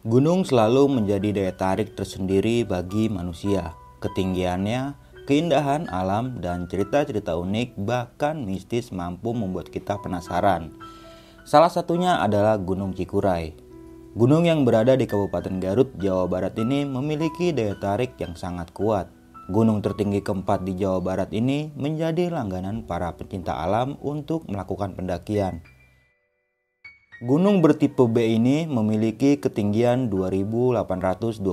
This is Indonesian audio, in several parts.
Gunung selalu menjadi daya tarik tersendiri bagi manusia. Ketinggiannya, keindahan alam, dan cerita-cerita unik bahkan mistis mampu membuat kita penasaran. Salah satunya adalah Gunung Cikuray. Gunung yang berada di Kabupaten Garut, Jawa Barat ini memiliki daya tarik yang sangat kuat. Gunung tertinggi keempat di Jawa Barat ini menjadi langganan para pencinta alam untuk melakukan pendakian. Gunung bertipe B ini memiliki ketinggian 2821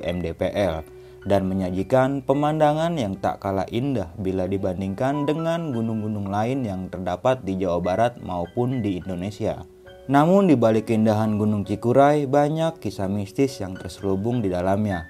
mdpl dan menyajikan pemandangan yang tak kalah indah bila dibandingkan dengan gunung-gunung lain yang terdapat di Jawa Barat maupun di Indonesia. Namun di balik keindahan Gunung Cikuray banyak kisah mistis yang terselubung di dalamnya.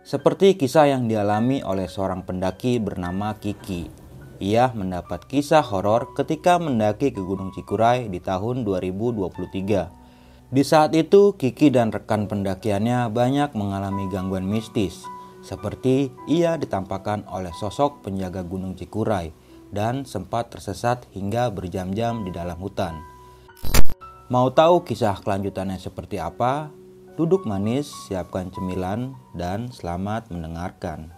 Seperti kisah yang dialami oleh seorang pendaki bernama Kiki ia mendapat kisah horor ketika mendaki ke Gunung Cikuray di tahun 2023. Di saat itu, Kiki dan rekan pendakiannya banyak mengalami gangguan mistis, seperti ia ditampakkan oleh sosok penjaga Gunung Cikuray dan sempat tersesat hingga berjam-jam di dalam hutan. Mau tahu kisah kelanjutannya seperti apa? Duduk manis, siapkan cemilan, dan selamat mendengarkan.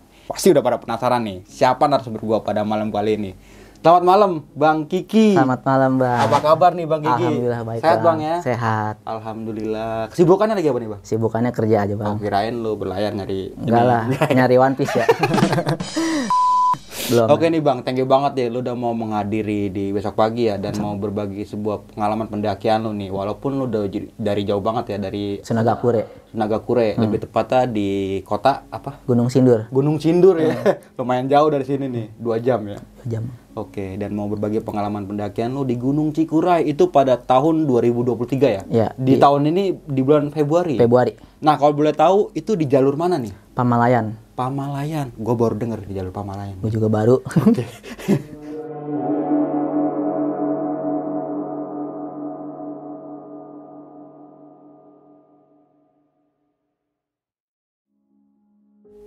pasti udah pada penasaran nih siapa narasumber gua pada malam kali ini. Selamat malam Bang Kiki. Selamat malam Bang. Apa kabar nih Bang Kiki? Alhamdulillah baik. Sehat Bang ya? Sehat. Alhamdulillah. Kesibukannya lagi apa nih Bang? Sibukannya kerja aja Bang. Oh, kirain lu berlayar nyari Enggak lah, nyari One Piece ya. Belum. Oke nih Bang, thank you banget ya lu udah mau menghadiri di besok pagi ya dan mau berbagi sebuah pengalaman pendakian lu nih. Walaupun lu udah dari jauh banget ya dari Sunagakure. Sunagakure, hmm. lebih tepatnya di kota apa? Gunung Sindur. Gunung Sindur ya. Hmm. Lumayan jauh dari sini nih, dua jam ya. Dua jam. Oke, dan mau berbagi pengalaman pendakian lu di Gunung Cikuray itu pada tahun 2023 ya? Iya. Di, di tahun ini di bulan Februari. Februari. Nah, kalau boleh tahu itu di jalur mana nih? Pamalayan. Pamalayan. Gue baru denger di jalur Pamalayan. Gue juga baru. Oke.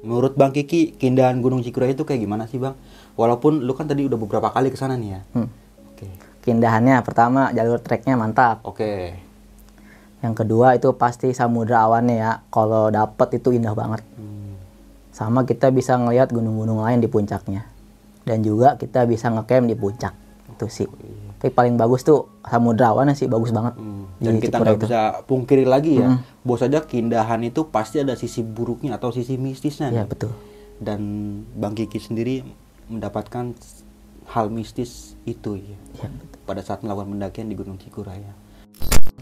Menurut Bang Kiki, keindahan Gunung Cikuray itu kayak gimana sih Bang? Walaupun lu kan tadi udah beberapa kali ke sana nih ya. Hmm. Oke. Keindahannya pertama jalur treknya mantap. Oke. Yang kedua itu pasti samudra awannya ya. Kalau dapet itu indah banget. Hmm. Sama kita bisa ngelihat gunung-gunung lain di puncaknya. Dan juga kita bisa ngecamp di puncak. Itu sih. Tapi paling bagus tuh samudra awannya sih bagus banget hmm. dan kita nggak bisa pungkiri lagi ya hmm. bahwa saja keindahan itu pasti ada sisi buruknya atau sisi mistisnya ya betul dan bang Kiki sendiri mendapatkan hal mistis itu ya, ya betul. pada saat melakukan pendakian di Gunung Cikuraya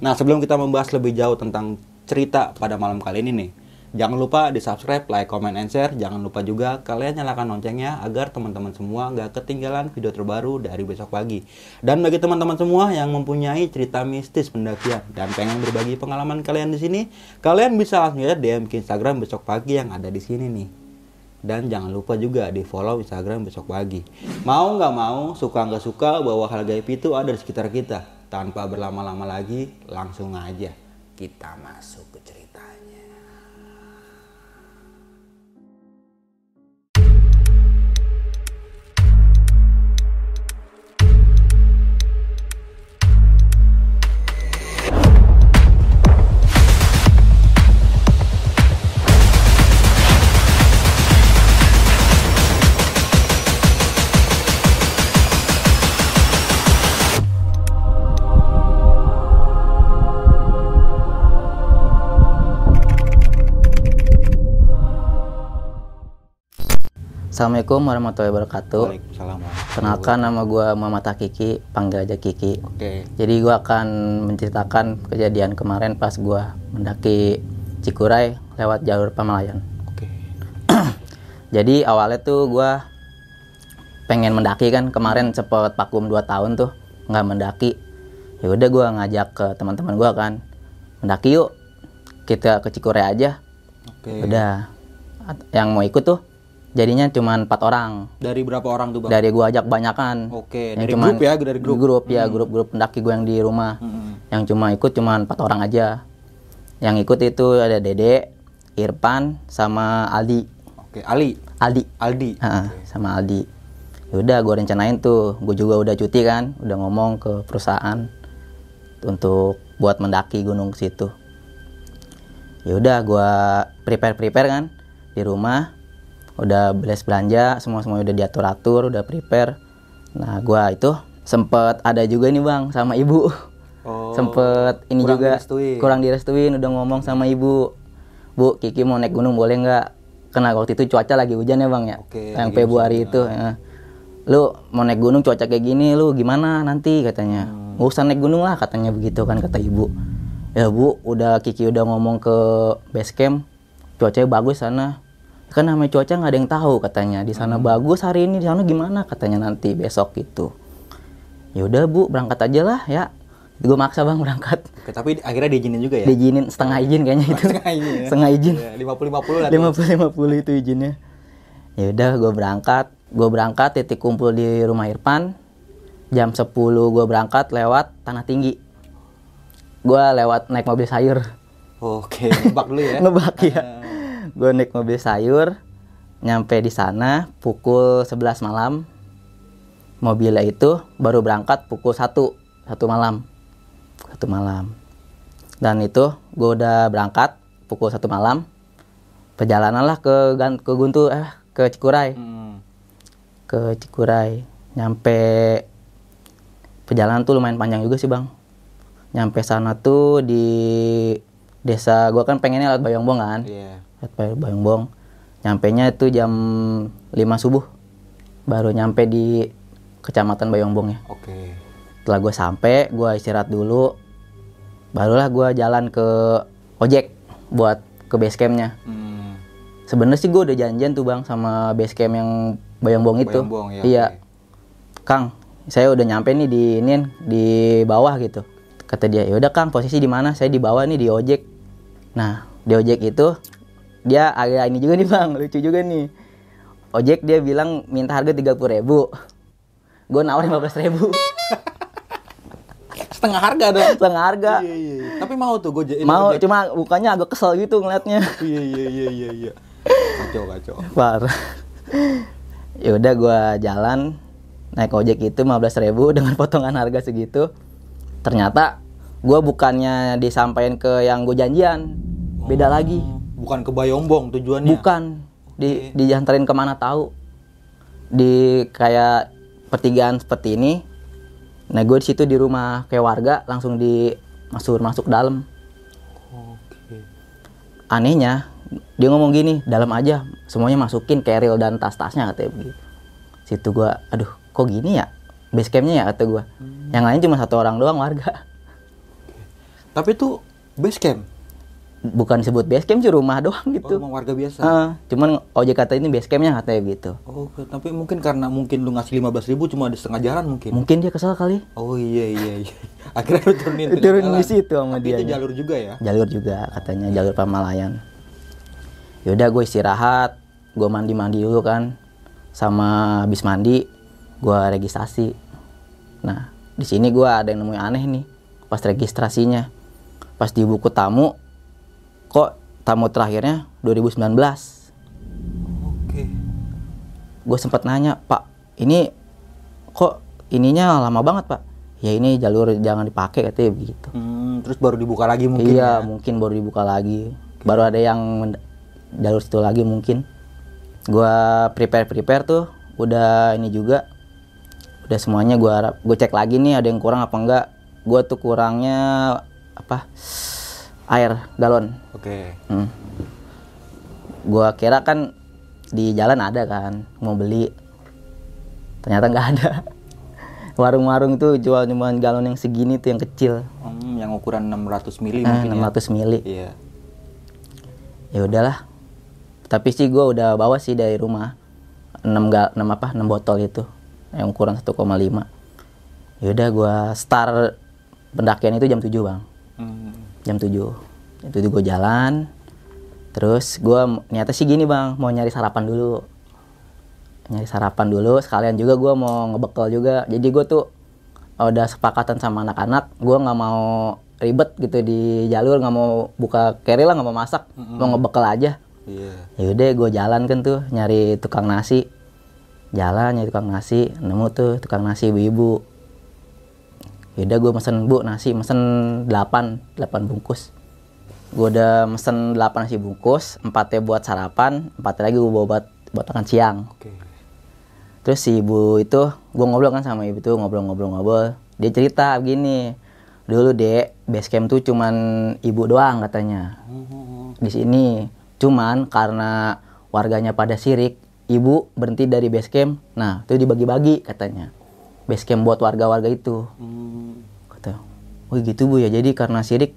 nah sebelum kita membahas lebih jauh tentang cerita pada malam kali ini nih Jangan lupa di subscribe, like, comment, and share. Jangan lupa juga kalian nyalakan loncengnya agar teman-teman semua nggak ketinggalan video terbaru dari besok pagi. Dan bagi teman-teman semua yang mempunyai cerita mistis pendakian dan pengen berbagi pengalaman kalian di sini, kalian bisa langsung ya DM ke Instagram besok pagi yang ada di sini nih. Dan jangan lupa juga di follow Instagram besok pagi. Mau nggak mau, suka nggak suka bahwa hal gaib itu ada di sekitar kita. Tanpa berlama-lama lagi, langsung aja kita masuk Assalamualaikum warahmatullahi wabarakatuh. Waalaikumsalam. Kenalkan nama gue Muhammad Hakiki, panggil aja Kiki. Oke. Jadi gue akan menceritakan kejadian kemarin pas gue mendaki Cikuray lewat jalur Pamalayan. Oke. Jadi awalnya tuh gue pengen mendaki kan kemarin cepet vakum 2 tahun tuh nggak mendaki. Ya udah gue ngajak ke teman-teman gue kan mendaki yuk kita ke Cikuray aja. Oke. Udah At- yang mau ikut tuh jadinya cuman empat orang. Dari berapa orang tuh, Bang? Dari gue ajak banyakan. Oke, Yang dari cuman- grup ya, dari grup. Grup ya, grup-grup pendaki gue yang di rumah. Mm-mm. Yang cuma ikut cuma empat orang aja. Yang ikut itu ada Dede, Irfan, sama Aldi. Oke, Ali, Aldi. Aldi. Ha, sama Aldi. Yaudah gue rencanain tuh, gue juga udah cuti kan, udah ngomong ke perusahaan untuk buat mendaki gunung situ. Yaudah gue prepare prepare kan di rumah, udah beres belanja, semua semua udah diatur atur, udah prepare. Nah gue itu sempet ada juga nih bang sama ibu, Oh. sempet ini kurang juga direstuin. kurang direstuin, udah ngomong sama ibu, bu Kiki mau naik gunung boleh nggak? Karena waktu itu cuaca lagi hujan ya bang ya, Oke, yang Februari itu. ya. Lu mau naik gunung cuaca kayak gini, lu gimana nanti katanya? Hmm. Nggak usah naik gunung lah katanya begitu kan kata ibu. Ya bu, udah Kiki udah ngomong ke base camp, cuacanya bagus sana. Kan namanya cuaca nggak ada yang tahu katanya. Di sana Hmm. bagus hari ini, di sana gimana katanya nanti besok gitu. Ya udah bu, berangkat aja lah ya. Gue maksa bang berangkat. Oke, tapi akhirnya diizinin juga ya? Diizinin setengah izin kayaknya itu. Setengah izin ya? Setengah izin. Iya, 50-50 lah. tuh. 50 50 itu izinnya. Ya udah gue berangkat. Gue berangkat titik kumpul di rumah Irfan. Jam 10 gue berangkat lewat tanah tinggi. Gue lewat naik mobil sayur. Oke, nebak dulu ya. Ngebak ya. Gue naik mobil sayur. Nyampe di sana pukul 11 malam. Mobilnya itu baru berangkat pukul 1 satu malam. Satu malam. Dan itu gue udah berangkat pukul satu malam. Perjalanan lah ke ke Guntur eh ke Cikuray. Hmm. Ke Cikuray. Nyampe perjalanan tuh lumayan panjang juga sih, Bang. Nyampe sana tuh di desa gua kan pengennya lewat Bayongbong kan. Iya. Bay- Bayongbong. Nyampenya itu jam 5 subuh. Baru nyampe di kecamatan Bayongbong ya. Oke. Setelah gue sampai, gue istirahat dulu. Barulah gue jalan ke ojek buat ke base campnya. Hmm. Sebenarnya sih gue udah janjian tuh bang sama base camp yang Bayongbong itu. Bayongbong, ya, iya. oke. Kang, saya udah nyampe nih di ini di bawah gitu. Kata dia, ya udah Kang, posisi di mana? Saya di bawah nih di ojek. Nah, di ojek itu dia agak ini juga nih bang, lucu juga nih. Ojek dia bilang minta harga 30.000 ribu. Gue nawar 15.000 ribu. Setengah harga dong. Setengah harga. Iya, iya, iya. Tapi mau tuh gue jadi Mau, cuma bukannya agak kesel gitu ngeliatnya. Iya, iya, iya, iya, iya. Kacau, kacau. Parah. ya udah gua jalan naik ojek itu 15.000 dengan potongan harga segitu. Ternyata gua bukannya disampaikan ke yang gue janjian. Beda lagi. Bukan ke Bayombong tujuannya. Bukan di diantarin ke mana tahu. Di kayak pertigaan seperti ini. Nah, gue di situ di rumah kayak warga langsung di masuk masuk dalam. Oke. anehnya dia ngomong gini dalam aja semuanya masukin keril dan tas-tasnya katanya begitu situ gua aduh kok gini ya base campnya ya kata gua yang lain cuma satu orang doang warga Tapi itu base camp. Bukan disebut base camp sih rumah doang Oh, gitu emang warga biasa. Ah, cuman ojek kata ini base campnya katanya gitu Oh, tapi mungkin karena mungkin lu ngasih 15.000 ribu cuma di setengah jalan mungkin. mungkin dia kesel kali Oh iya iya iya. Akhirnya lu turunin tengah Turun jalan. di situ sama Tapi itu jalur juga ya. jalur juga katanya jalur Pamalayan yaudah gue istirahat gue mandi mandi dulu kan sama habis mandi gue registrasi nah di sini gue ada yang nemuin aneh nih pas registrasinya pas di buku tamu kok tamu terakhirnya 2019 Oke. gue sempat nanya pak ini kok ininya lama banget pak? Ya ini jalur jangan dipakai katanya begitu. Hmm, terus baru dibuka lagi mungkin iya ya. mungkin baru dibuka lagi. Baru ada yang jalur situ lagi mungkin. Gua prepare prepare tuh udah ini juga. Udah semuanya gua harap gue cek lagi nih ada yang kurang apa enggak. Gua tuh kurangnya apa air galon Oke. Hmm. Gua kira kan di jalan ada kan mau beli ternyata nggak ada warung-warung tuh jual cuma galon yang segini tuh yang kecil Hmm, yang ukuran 600 mili eh, mungkin ya. 600 mili Iya. ya udahlah tapi sih gue udah bawa sih dari rumah 6 gal 6 apa 6 botol itu yang ukuran 1,5 ya udah gue start pendakian itu jam 7 bang Hmm. Jam 7 jam 7 gue jalan. Terus gue niatnya sih gini bang mau nyari sarapan dulu. Nyari sarapan dulu sekalian juga gue mau ngebekal juga. Jadi gue tuh udah sepakatan sama anak-anak gue nggak mau ribet gitu di jalur nggak mau buka carry lah nggak mau masak. Mau ngebekal aja. Iya. ya udah gue jalan kan tuh nyari tukang nasi. Jalan nyari tukang nasi nemu tuh tukang nasi ibu-ibu ya udah gue mesen bu nasi mesen 8 8 bungkus gue udah mesen 8 nasi bungkus empatnya buat sarapan empatnya lagi gue bawa buat buat makan siang Oke. terus si ibu itu gue ngobrol kan sama ibu tuh ngobrol-ngobrol-ngobrol dia cerita begini dulu dek base camp tuh cuman ibu doang katanya di sini. Cuman karena warganya pada sirik, ibu berhenti dari base camp. Nah, itu dibagi-bagi katanya. Base camp buat warga-warga itu. Hmm. Kata, oh gitu bu ya. Jadi karena sirik,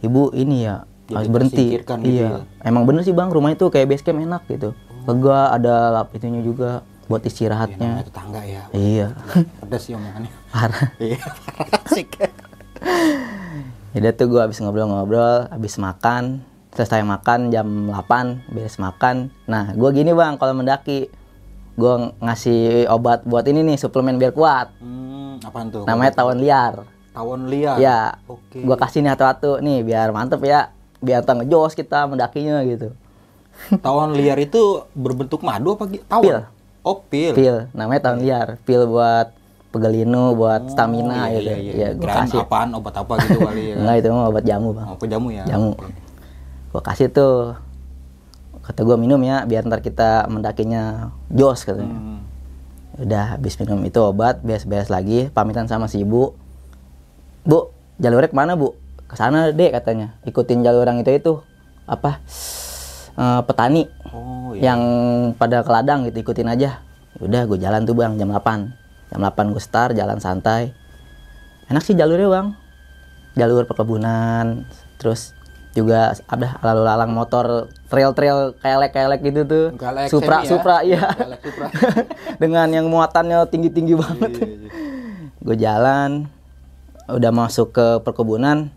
ibu ini ya Jadi harus berhenti. gitu iya. Emang bener sih bang, rumah itu kayak base camp enak gitu. Lega, ada lap itunya juga buat Ya, istirahatnya. namanya tetangga ya. Iya, Pedas sih omongannya. parah. Iya. Asik. Jadi tuh gue habis ngobrol-ngobrol, habis makan, selesai makan jam 8, beres makan. Nah, gue gini bang, kalau mendaki, gue ngasih obat buat ini nih, suplemen biar kuat. Hmm, apaan tuh? Namanya tawon liar. Tawon liar. Ya, Oke. gue kasih nih atu-atu nih, biar mantep ya. Biar tak ngejos kita mendakinya gitu. Tawon liar itu berbentuk madu apa gitu? Tawon? Pil. Oh, pil. Pil, namanya tawon liar. Pil buat pegelinu, buat stamina iya, gitu. Iya, iya. Ya, Kirain kasih. apaan obat apa gitu kali ya. Enggak, itu mah obat jamu bang. Oh, jamu ya. Jamu. Gue kasih tuh kata gue minum ya biar ntar kita mendakinya jos katanya. Hmm. udah habis minum itu obat beres-beres lagi pamitan sama si ibu. Bu jalurnya ke mana bu? Ke sana deh katanya. Ikutin jalur yang itu itu apa? Eh, petani Oh, iya. yang pada ke ladang gitu ikutin aja. Udah gue jalan tuh bang jam 8 jam 8 gue start jalan santai. Enak sih jalurnya bang. Jalur perkebunan terus juga ada lalu lalang motor trail-trail kelek-kelek gitu tuh Galek supra semi ya? supra iya Supra. dengan yang muatannya tinggi-tinggi banget Iya, iya. gue jalan udah masuk ke perkebunan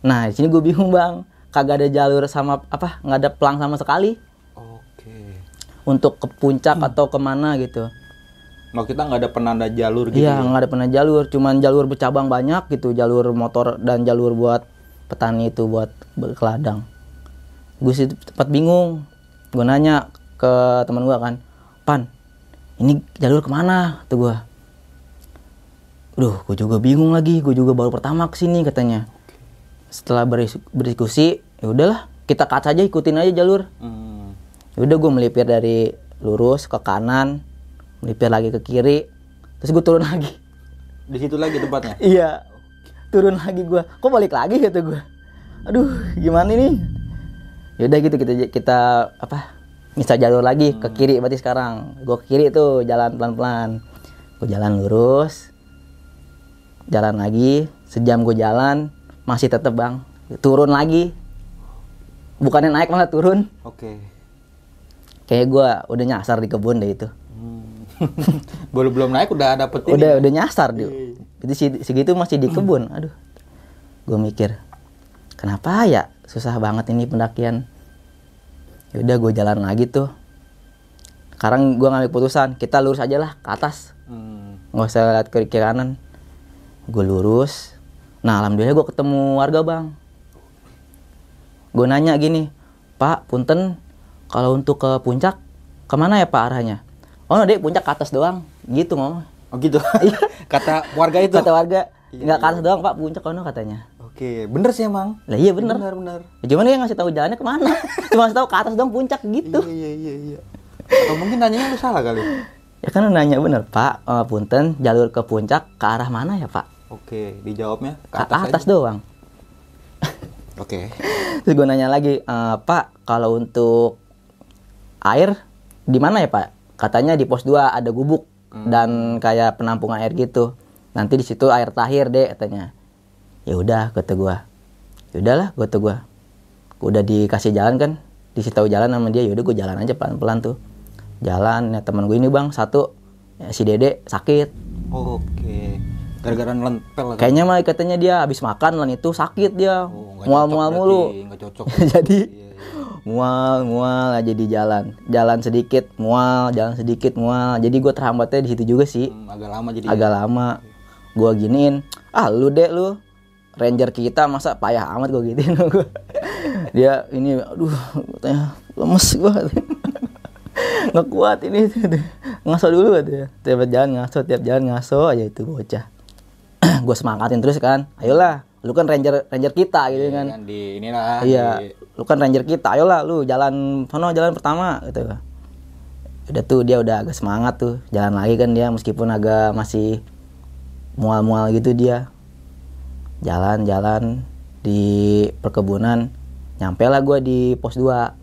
nah di sini gue bingung bang kagak ada jalur sama apa nggak ada pelang sama sekali Oke. untuk ke puncak Hmm. atau ke mana gitu Nah, kita nggak ada penanda jalur gitu. iya ya? nggak ada pernah jalur cuman jalur bercabang banyak gitu jalur motor dan jalur buat petani itu buat ke ladang gue sih tempat bingung gue nanya ke teman gue kan pan ini jalur ke mana tuh gue Duh, gue juga bingung lagi. Gue juga baru pertama ke sini katanya. Setelah berdiskusi, ya udahlah, kita cut aja, ikutin aja jalur. Hmm. Udah gue melipir dari lurus ke kanan, melipir lagi ke kiri, terus gue turun lagi. Di situ lagi tempatnya. Iya, turun lagi gue. Kok balik lagi kata gue. Aduh, gimana ini? Ya udah gitu kita kita apa? Misal jalur lagi ke kiri berarti sekarang. Gue ke kiri tuh jalan pelan-pelan. Gue jalan lurus. Jalan lagi, sejam gue jalan masih tetep bang turun lagi bukannya naik malah turun Oke. kayak gue udah nyasar di kebun deh itu Hmm. belum belum naik udah dapet ini. udah ya? udah nyasar dia si- segitu masih di kebun. Aduh. Gue mikir kenapa ya? Susah banget ini pendakian. Ya udah gue jalan lagi tuh. Sekarang gue ngambil putusan kita lurus aja lah ke atas. Hmm. nggak usah lihat ke kiri kanan. Gue lurus. Nah alhamdulillah gue ketemu warga bang. Gue nanya gini pak punten kalau untuk ke puncak ke mana ya pak arahnya? Oh dek puncak ke atas doang. Gitu ngomong Oh gitu. Kata warga itu. kata warga nggak ke atas doang pak puncak kono katanya Oke, bener sih emang. lah iya bener, Bener bener. Ya, cuman dia ngasih tahu jalannya ke mana cuma ngasih tahu ke atas doang puncak gitu Iya iya iya iya. Atau mungkin nanyanya lu salah kali. ya kan nanya bener pak eh, punten jalur ke puncak ke arah mana ya pak Oke, dijawabnya ke atas, aja. doang Oke. Terus gue nanya lagi, "Eh, Pak, kalau untuk air di mana ya Pak katanya di pos 2 ada gubuk dan kayak penampungan air gitu. Nanti di situ air terakhir deh katanya. Ya udah kata gua. Ya udahlah kata gua. Udah dikasih jalan kan? Dikasih tahu jalan sama dia yaudah gue jalan aja pelan pelan tuh. Jalan ya teman gue ini bang satu. Ya, si dede sakit. Oke. Gara-gara nempel. kayaknya mah katanya dia habis makan lan itu sakit dia. Oh, mual mual mulu. Nggak cocok. jadi iya. Mual mual aja di jalan. Jalan sedikit mual jalan sedikit mual. Jadi gue terhambatnya di situ juga sih. Hmm, agak lama jadi. agak lama. Gue giniin ah lu deh lu. Ranger kita masa payah amat gue gituin gua. dia ini aduh katanya lemes gue nggak kuat ini. Ngaso dulu katanya tiap jalan ngaso tiap jalan ngaso aja itu bocah. Gue semangatin terus kan. Ayolah lu kan ranger ranger kita gitu Iya kan. kan di inilah. Iya, di- lu kan ranger kita, ayolah lu jalan sono jalan pertama gitu. Udah tuh dia udah agak semangat tuh, jalan lagi kan dia meskipun agak masih mual-mual gitu dia. Jalan-jalan di perkebunan, nyampe lah gue di pos 2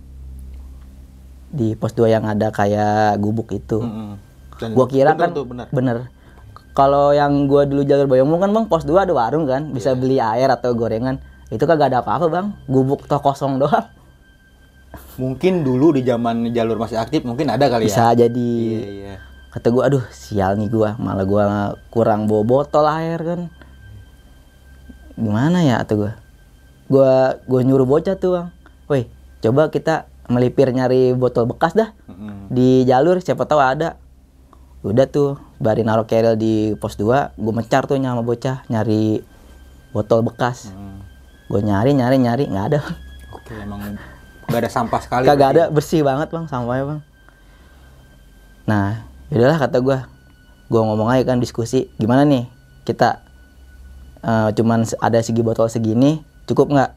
di pos 2 yang ada kayak gubuk itu. Mm-mm. Dan Gua kira bener kan tuh bener. bener. Kalau yang gua dulu jalur Bayomul kan bang pos 2 ada warung kan, bisa Iya. beli air atau gorengan. Itu kagak ada apa-apa bang, gubuk toh kosong doang. Mungkin dulu di zaman jalur masih aktif mungkin ada kali Bisa ya. jadi. Iya iya. Kata gua, aduh sial nih gua, malah gua kurang bawa botol air kan. Gimana ya atau gua? Gua gua nyuruh bocah tuh bang, woi coba kita melipir nyari botol bekas dah Mm-mm. di jalur siapa tahu ada udah tuh bari naruh keril di pos 2 gue mencar tuh sama bocah nyari botol bekas Mm. Gue nyari nyari nyari nggak ada Bang. Oke emang gak ada sampah sekali. kagak berarti. ada bersih banget bang sampahnya bang nah yaudahlah kata gue gue ngomong aja kan diskusi gimana nih kita eh, cuman ada segi botol segini cukup nggak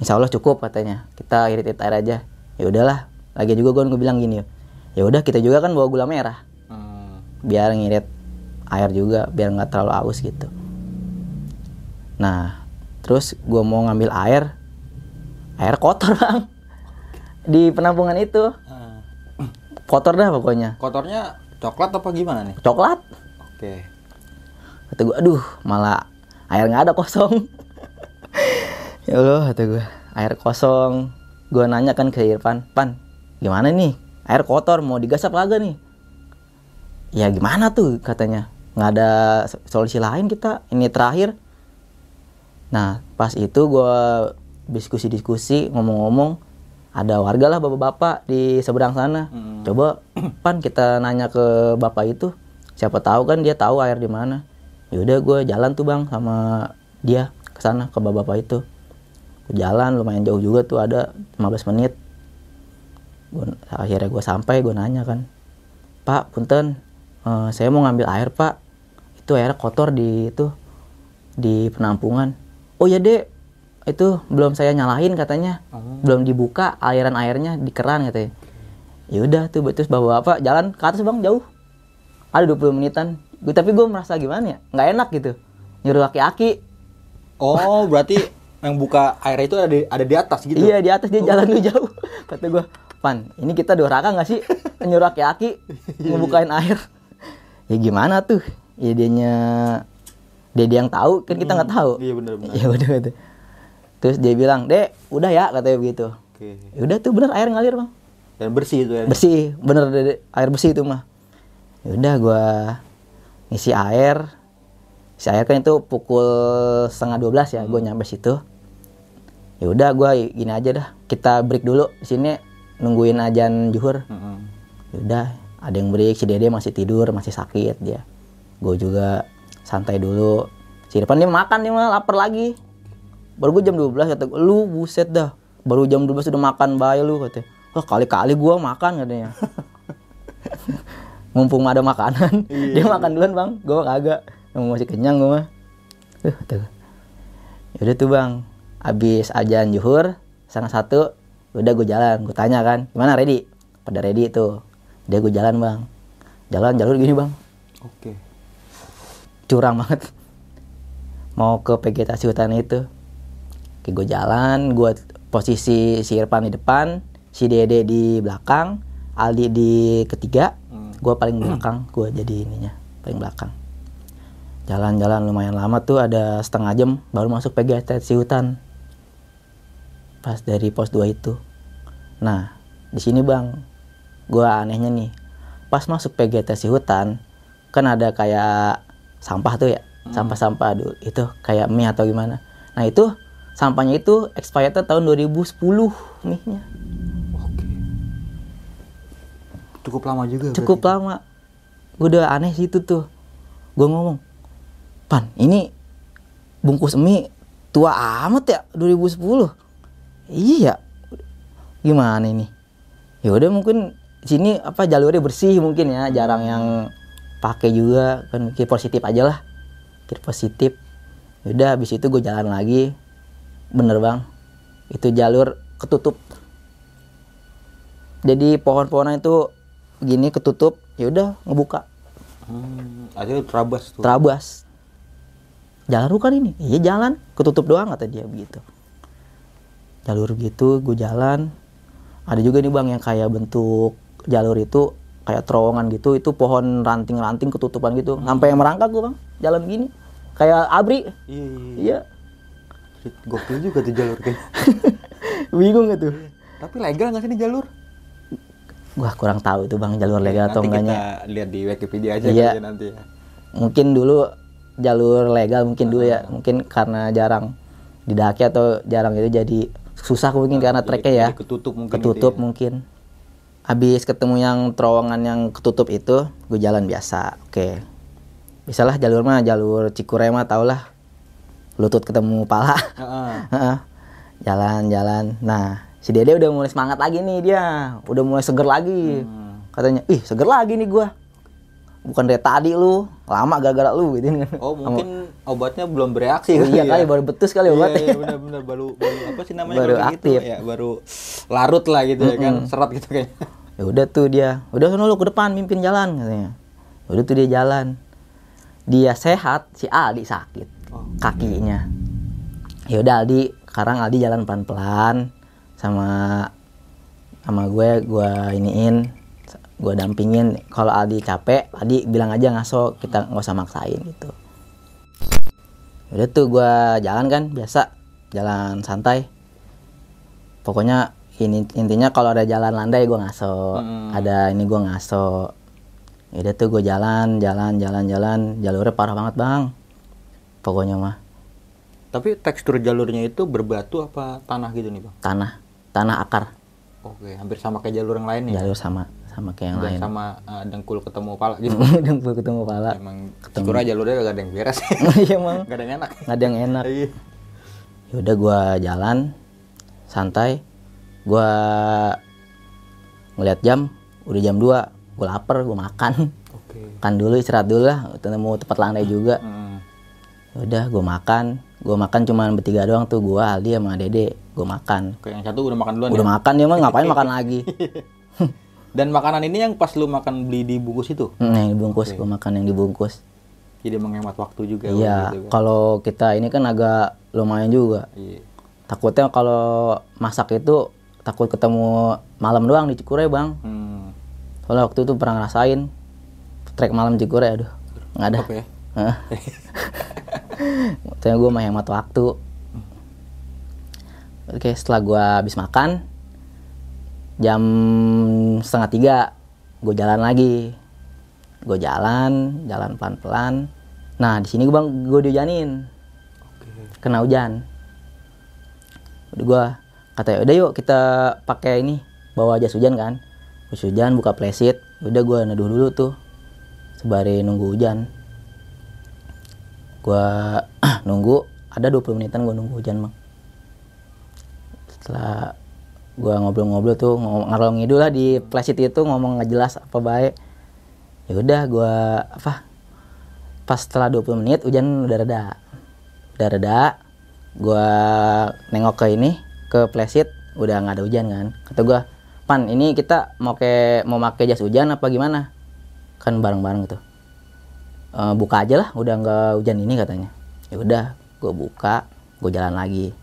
Insya Allah cukup katanya kita irit air aja ya udahlah lagi juga gue bilang gini ya udah kita juga kan bawa gula merah Hmm. biar ngirit air juga biar nggak terlalu aus gitu nah terus gue mau ngambil air air kotor bang. Di penampungan itu. Ah. kotor dah pokoknya. Kotornya coklat apa gimana nih? coklat. Oke. kata gue aduh malah air nggak ada kosong. Ya Allah kata gue air kosong. Gue nanya kan ke Irfan pan gimana nih? Air kotor mau digas apa kagak nih? Ya gimana tuh? katanya. Nggak ada so- solusi lain kita. Ini terakhir nah pas itu gue diskusi-diskusi ngomong-ngomong ada warga lah bapak-bapak di seberang sana. Hmm. coba pan kita nanya ke bapak itu siapa tahu kan dia tahu air di mana. Yaudah gue jalan tuh bang sama dia ke sana ke bapak-bapak itu. Gua jalan lumayan jauh juga tuh ada 15 menit. Gua, akhirnya gue sampai gue nanya kan pak punten eh, saya mau ngambil air pak. Itu airnya kotor di itu di penampungan oh ya dek. Itu belum saya nyalain katanya. Belum dibuka aliran airnya di keran katanya. Ya udah tuh terus bawa bapak jalan ke atas bang. Jauh. Ada 20 menitan. Gue tapi gue merasa gimana ya? Nggak enak gitu. Nyuruh aki-aki. Oh berarti yang buka air itu ada di, ada di atas gitu? iya di atas. Dia jalan dulu jauh. Kata gue pan ini kita doraka nggak sih? Nyuruh aki-aki ngebukain air. Ya gimana tuh? Ya dianya dia dia yang tahu kan kita nggak tahu. Iya benar-benar. ya udah gitu terus dia bilang dek udah ya katanya begitu. Oke. ya udah tuh bener air ngalir bang. Dan bersih itu ya. bersih bener Dede. air bersih itu mah. Ya udah gua ngisi air. Si air kan itu pukul setengah 12 ya gue nyampe situ. Ya udah gua gini aja dah. Kita break dulu di sini nungguin ajan juhur. Mm-mm. ya udah ada yang break si dede masih tidur masih sakit dia. Gue juga santai dulu. Si depan dia makan dia mah lapar lagi. Baru gue jam 12 kata lu buset dah. Baru jam 12 udah makan bayi lu katanya wah kali-kali gua makan katanya. Mumpung ada makanan. Dia makan duluan bang. Gue kagak. Emang masih kenyang gue mah. Uh, tuh yaudah tuh bang. Abis ajan juhur setengah satu udah gue jalan. Gue tanya kan gimana ready? Pada ready tuh. Dia gue jalan bang. Jalan jalur gini bang. Oke. Curang banget. Mau ke vegetasi hutan itu. Oke gue jalan gue posisi si Irfan di depan si Dede di belakang Aldi di ketiga Hmm. gue paling belakang gue jadi ininya paling belakang. Jalan-jalan lumayan lama tuh ada setengah jam baru masuk PGT si hutan. Pas dari pos 2 itu. Nah di sini bang gue anehnya nih. Pas masuk PGT si hutan kan ada kayak sampah tuh ya sampah-sampah dulu. Itu kayak mie atau gimana. Nah itu sampahnya itu expired tahun 2010 mie-nya. Oke. Cukup lama juga. cukup lama. Gue udah aneh sih itu tuh. Gue ngomong pan ini bungkus mie tua amat ya 2010 iya. Gimana ini? Ya udah mungkin sini apa jalurnya bersih mungkin ya jarang yang pakai juga kan mikir positif aja lah. Mikir positif. Udah habis itu gue jalan lagi. Bener bang. Itu jalur ketutup. Jadi pohon-pohonan itu gini ketutup. Ya udah ngebuka. Hmm, akhirnya terabas tuh. terabas. Jalan lu kan ini? Iya jalan. Ketutup doang kata dia begitu. Jalur gitu gue jalan. Ada juga nih bang yang kayak bentuk jalur itu kayak terowongan gitu itu pohon ranting-ranting ketutupan gitu sampai yang merangkak gue bang jalan gini kayak abri Iya, iya, iya. iya Gokil juga tuh jalur kayak. bingung gitu Tapi legal nggak sih ini jalur? gua kurang tahu itu bang jalur legal atau nanti enggaknya kita lihat di Wikipedia aja Iya. ya nanti ya. mungkin dulu jalur legal mungkin dulu ya mungkin karena jarang didaki atau jarang itu jadi susah mungkin karena treknya ya ketutup mungkin ketutup itu ya. mungkin habis ketemu yang terowongan yang ketutup itu gue jalan biasa oke. Bisalah jalur mah jalur Cikure mah tau lah. Lutut ketemu pala. Jalan-jalan nah si dede udah mulai semangat lagi nih dia. Udah mulai seger lagi. Hmm. katanya ih seger lagi nih gua. Bukan dari tadi lu lama gara-gara lu gitu. Kan Oh mungkin obatnya belum bereaksi Oh, iya ya. kali baru betus kali Iya, obatnya. iya benar-benar baru baru apa sih namanya Baru kayak aktif. gitu ya baru larut lah gitu ya kan serat gitu kayaknya. ya udah tuh dia udah sono lu ke depan mimpin jalan katanya. Ya udah tuh dia jalan. Dia sehat si Aldi sakit Oh. kakinya. Ya udah Aldi sekarang Aldi jalan pelan-pelan sama sama gue gue iniin gue dampingin. Kalau Aldi capek Aldi bilang aja ngaso kita nggak usah maksain gitu. Ya udah tuh gue jalan kan biasa. Jalan santai. Pokoknya ini intinya kalau ada jalan landai gue ngaso. Hmm. ada ini gue ngaso. Ya udah tuh gue jalan jalan jalan jalan. Jalurnya parah banget bang. Pokoknya mah. Tapi tekstur jalurnya itu berbatu apa tanah gitu nih bang? tanah. Tanah akar. Oke, hampir sama kayak jalur yang lain ya. jalur sama sama kayak yang Dan lain sama uh, dengkul ketemu pala gitu. udah gue ketemu pala Emang Cikura jalurnya gak ada yang beres. iya emang gak ada yang enak. nggak ada yang enak Iya. ya udah gue jalan santai gue ngeliat jam udah jam 2 gue lapar gue makan Oke. makan dulu istirahat dulu lah ketemu tempat landai juga Hmm. Ya udah gue makan gue makan cuman bertiga doang tuh gue Aldi sama Dede gue makan Oke, yang satu udah makan duluan udah ya. makan dia mah ngapain makan lagi Dan makanan ini yang pas lu makan beli di bungkus itu. Hmm, yang dibungkus gue makan yang dibungkus Jadi menghemat waktu juga. iya gitu kan. kalau kita ini kan agak lumayan juga Iya. takutnya kalau masak itu takut ketemu malam doang di Cikure bang Hmm. soalnya waktu itu pernah ngerasain trek malam Cikure aduh nggak ada Apa ya? Gue mah hemat waktu. Oke, setelah gue habis makan, jam setengah tiga, gue jalan lagi. Gue jalan, jalan pelan-pelan. Nah, di sini gue bang, gue dihujanin, kena hujan. Udah gue kata udah yuk kita pakai ini, bawa jas hujan kan. Jas hujan, buka plesit. Udah gue neduh dulu tuh, sebari nunggu hujan gua nunggu ada 20 menitan gua nunggu hujan bang setelah gua ngobrol-ngobrol tuh ngalor ngidul lah di flash itu ngomong nggak jelas apa baik ya udah gua apa pas setelah 20 menit hujan udah reda. Udah reda gua nengok ke ini ke flashit udah nggak ada hujan kan. Kata gua pan ini kita mau ke mau pakai jas hujan apa gimana? Kan bareng-bareng gitu. "Eh, buka aja lah udah nggak hujan ini katanya. Ya udah gue buka gue jalan lagi.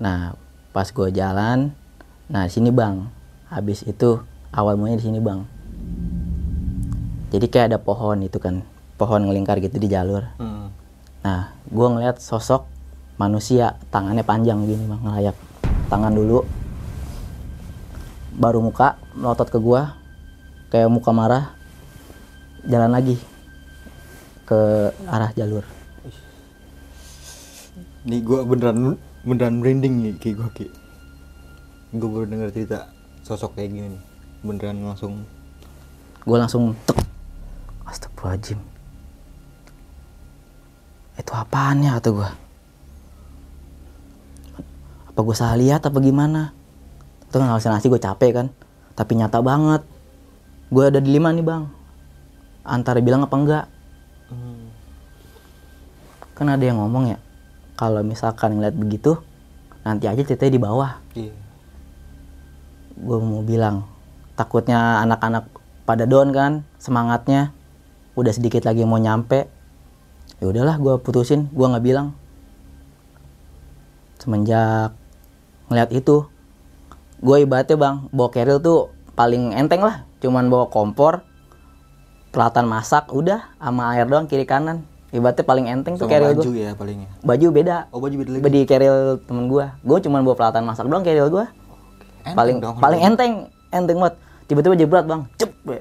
Nah pas gue jalan nah sini bang. Habis itu awal mulanya di sini bang. Jadi kayak ada pohon itu kan pohon ngelingkar gitu di jalur. Hmm. nah gue ngeliat sosok manusia tangannya panjang gini bang ngelayak tangan dulu. Baru muka melotot ke gue kayak muka marah. Jalan lagi ke arah jalur. Nih gue beneran beneran merinding nih ki. Gue ki. Gue baru denger cerita sosok kayak gini nih. Beneran langsung. Gue langsung tek. Astagfirullahaladzim. Itu apaan ya kata gue apa gue salah lihat apa gimana? Itu kan halusinasi gue capek kan? Tapi nyata banget. Gue ada di lima nih bang. Antara bilang apa enggak? Hmm. kan ada yang ngomong ya kalau misalkan ngeliat begitu nanti aja ceritanya di bawah. Iya. gue mau bilang takutnya anak-anak pada down kan semangatnya. Udah sedikit lagi mau nyampe ya udahlah gue putusin. Gue nggak bilang. Semenjak ngeliat itu gue ibaratnya bang bawa keril tuh paling enteng lah. Cuman bawa kompor peralatan masak udah sama air doang kiri kanan ibaratnya paling enteng tuh keril baju gue ya palingnya. baju beda. Oh baju beda lagi. di keril temen gue gue cuman bawa peralatan masak doang keril gue Enteng paling dong. paling enteng. Enteng banget. Tiba-tiba jebret bang. Cep be.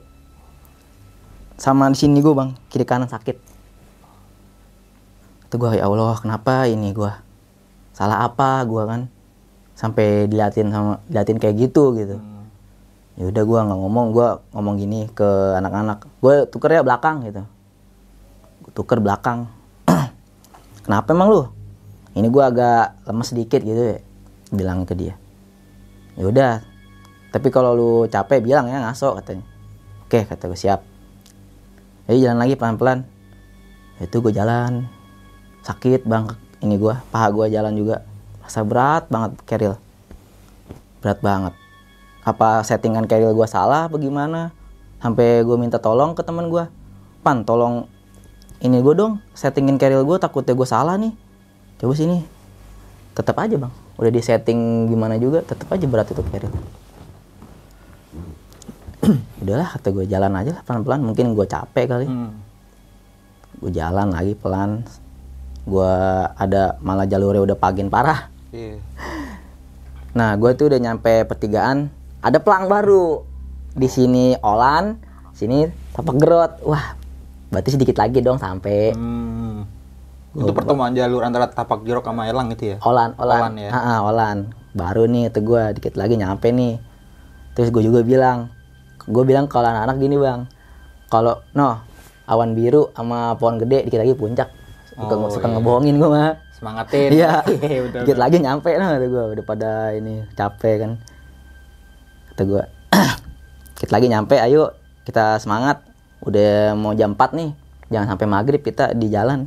sama di sini gue bang. Kiri kanan sakit. Itu gue ya Allah kenapa ini gue salah apa gue kan? Sampai diliatin sama diliatin kayak gitu gitu. Hmm. ya udah gue nggak ngomong. Gue ngomong gini ke anak-anak. Gue tuker ya belakang gitu Tuker belakang. Kenapa emang lu? Ini gue agak lemes sedikit gitu ya bilang ke dia. Ya udah tapi kalau lu capek bilang ya ngaso katanya. Oke kata gue siap. Jadi jalan lagi pelan-pelan. Itu gue jalan. Sakit bang ini gue paha gue jalan juga. Rasa berat banget keril. Berat banget. Apa settingan keril gue salah apa gimana? Sampai gue minta tolong ke teman gue pan tolong ini gue dong settingin keril gue takutnya gue salah nih. Coba sini. Tetap aja bang. Udah di setting gimana juga tetap aja berat itu keril. Udahlah kata gue jalan aja lah pelan-pelan. Mungkin gue capek kali. Hmm. gue jalan lagi pelan. Gue ada malah jalurnya udah pagin parah. Iya. Nah, gue tuh udah nyampe pertigaan, ada pelang baru. Di sini Olan, sini tapak gerot. Wah, berarti sedikit lagi dong sampai Hmm. Itu pertemuan jalur antara tapak jorok sama elang gitu ya? Olan, Olan. Olan ya? Ah, Olan. Baru nih, tuh gue dikit lagi nyampe nih. Terus gue juga bilang, gue bilang kalau anak-anak gini bang, kalau no awan biru sama pohon gede dikit lagi puncak. Suka, Oh, suka iya. ngebohongin gue mah. Semangatin. Iya, betul. dikit lagi nyampe nah kata gue udah pada ini capek kan. Kata gue, dikit lagi nyampe, ayo kita semangat. Udah mau jam 4 nih, jangan sampai maghrib kita di jalan.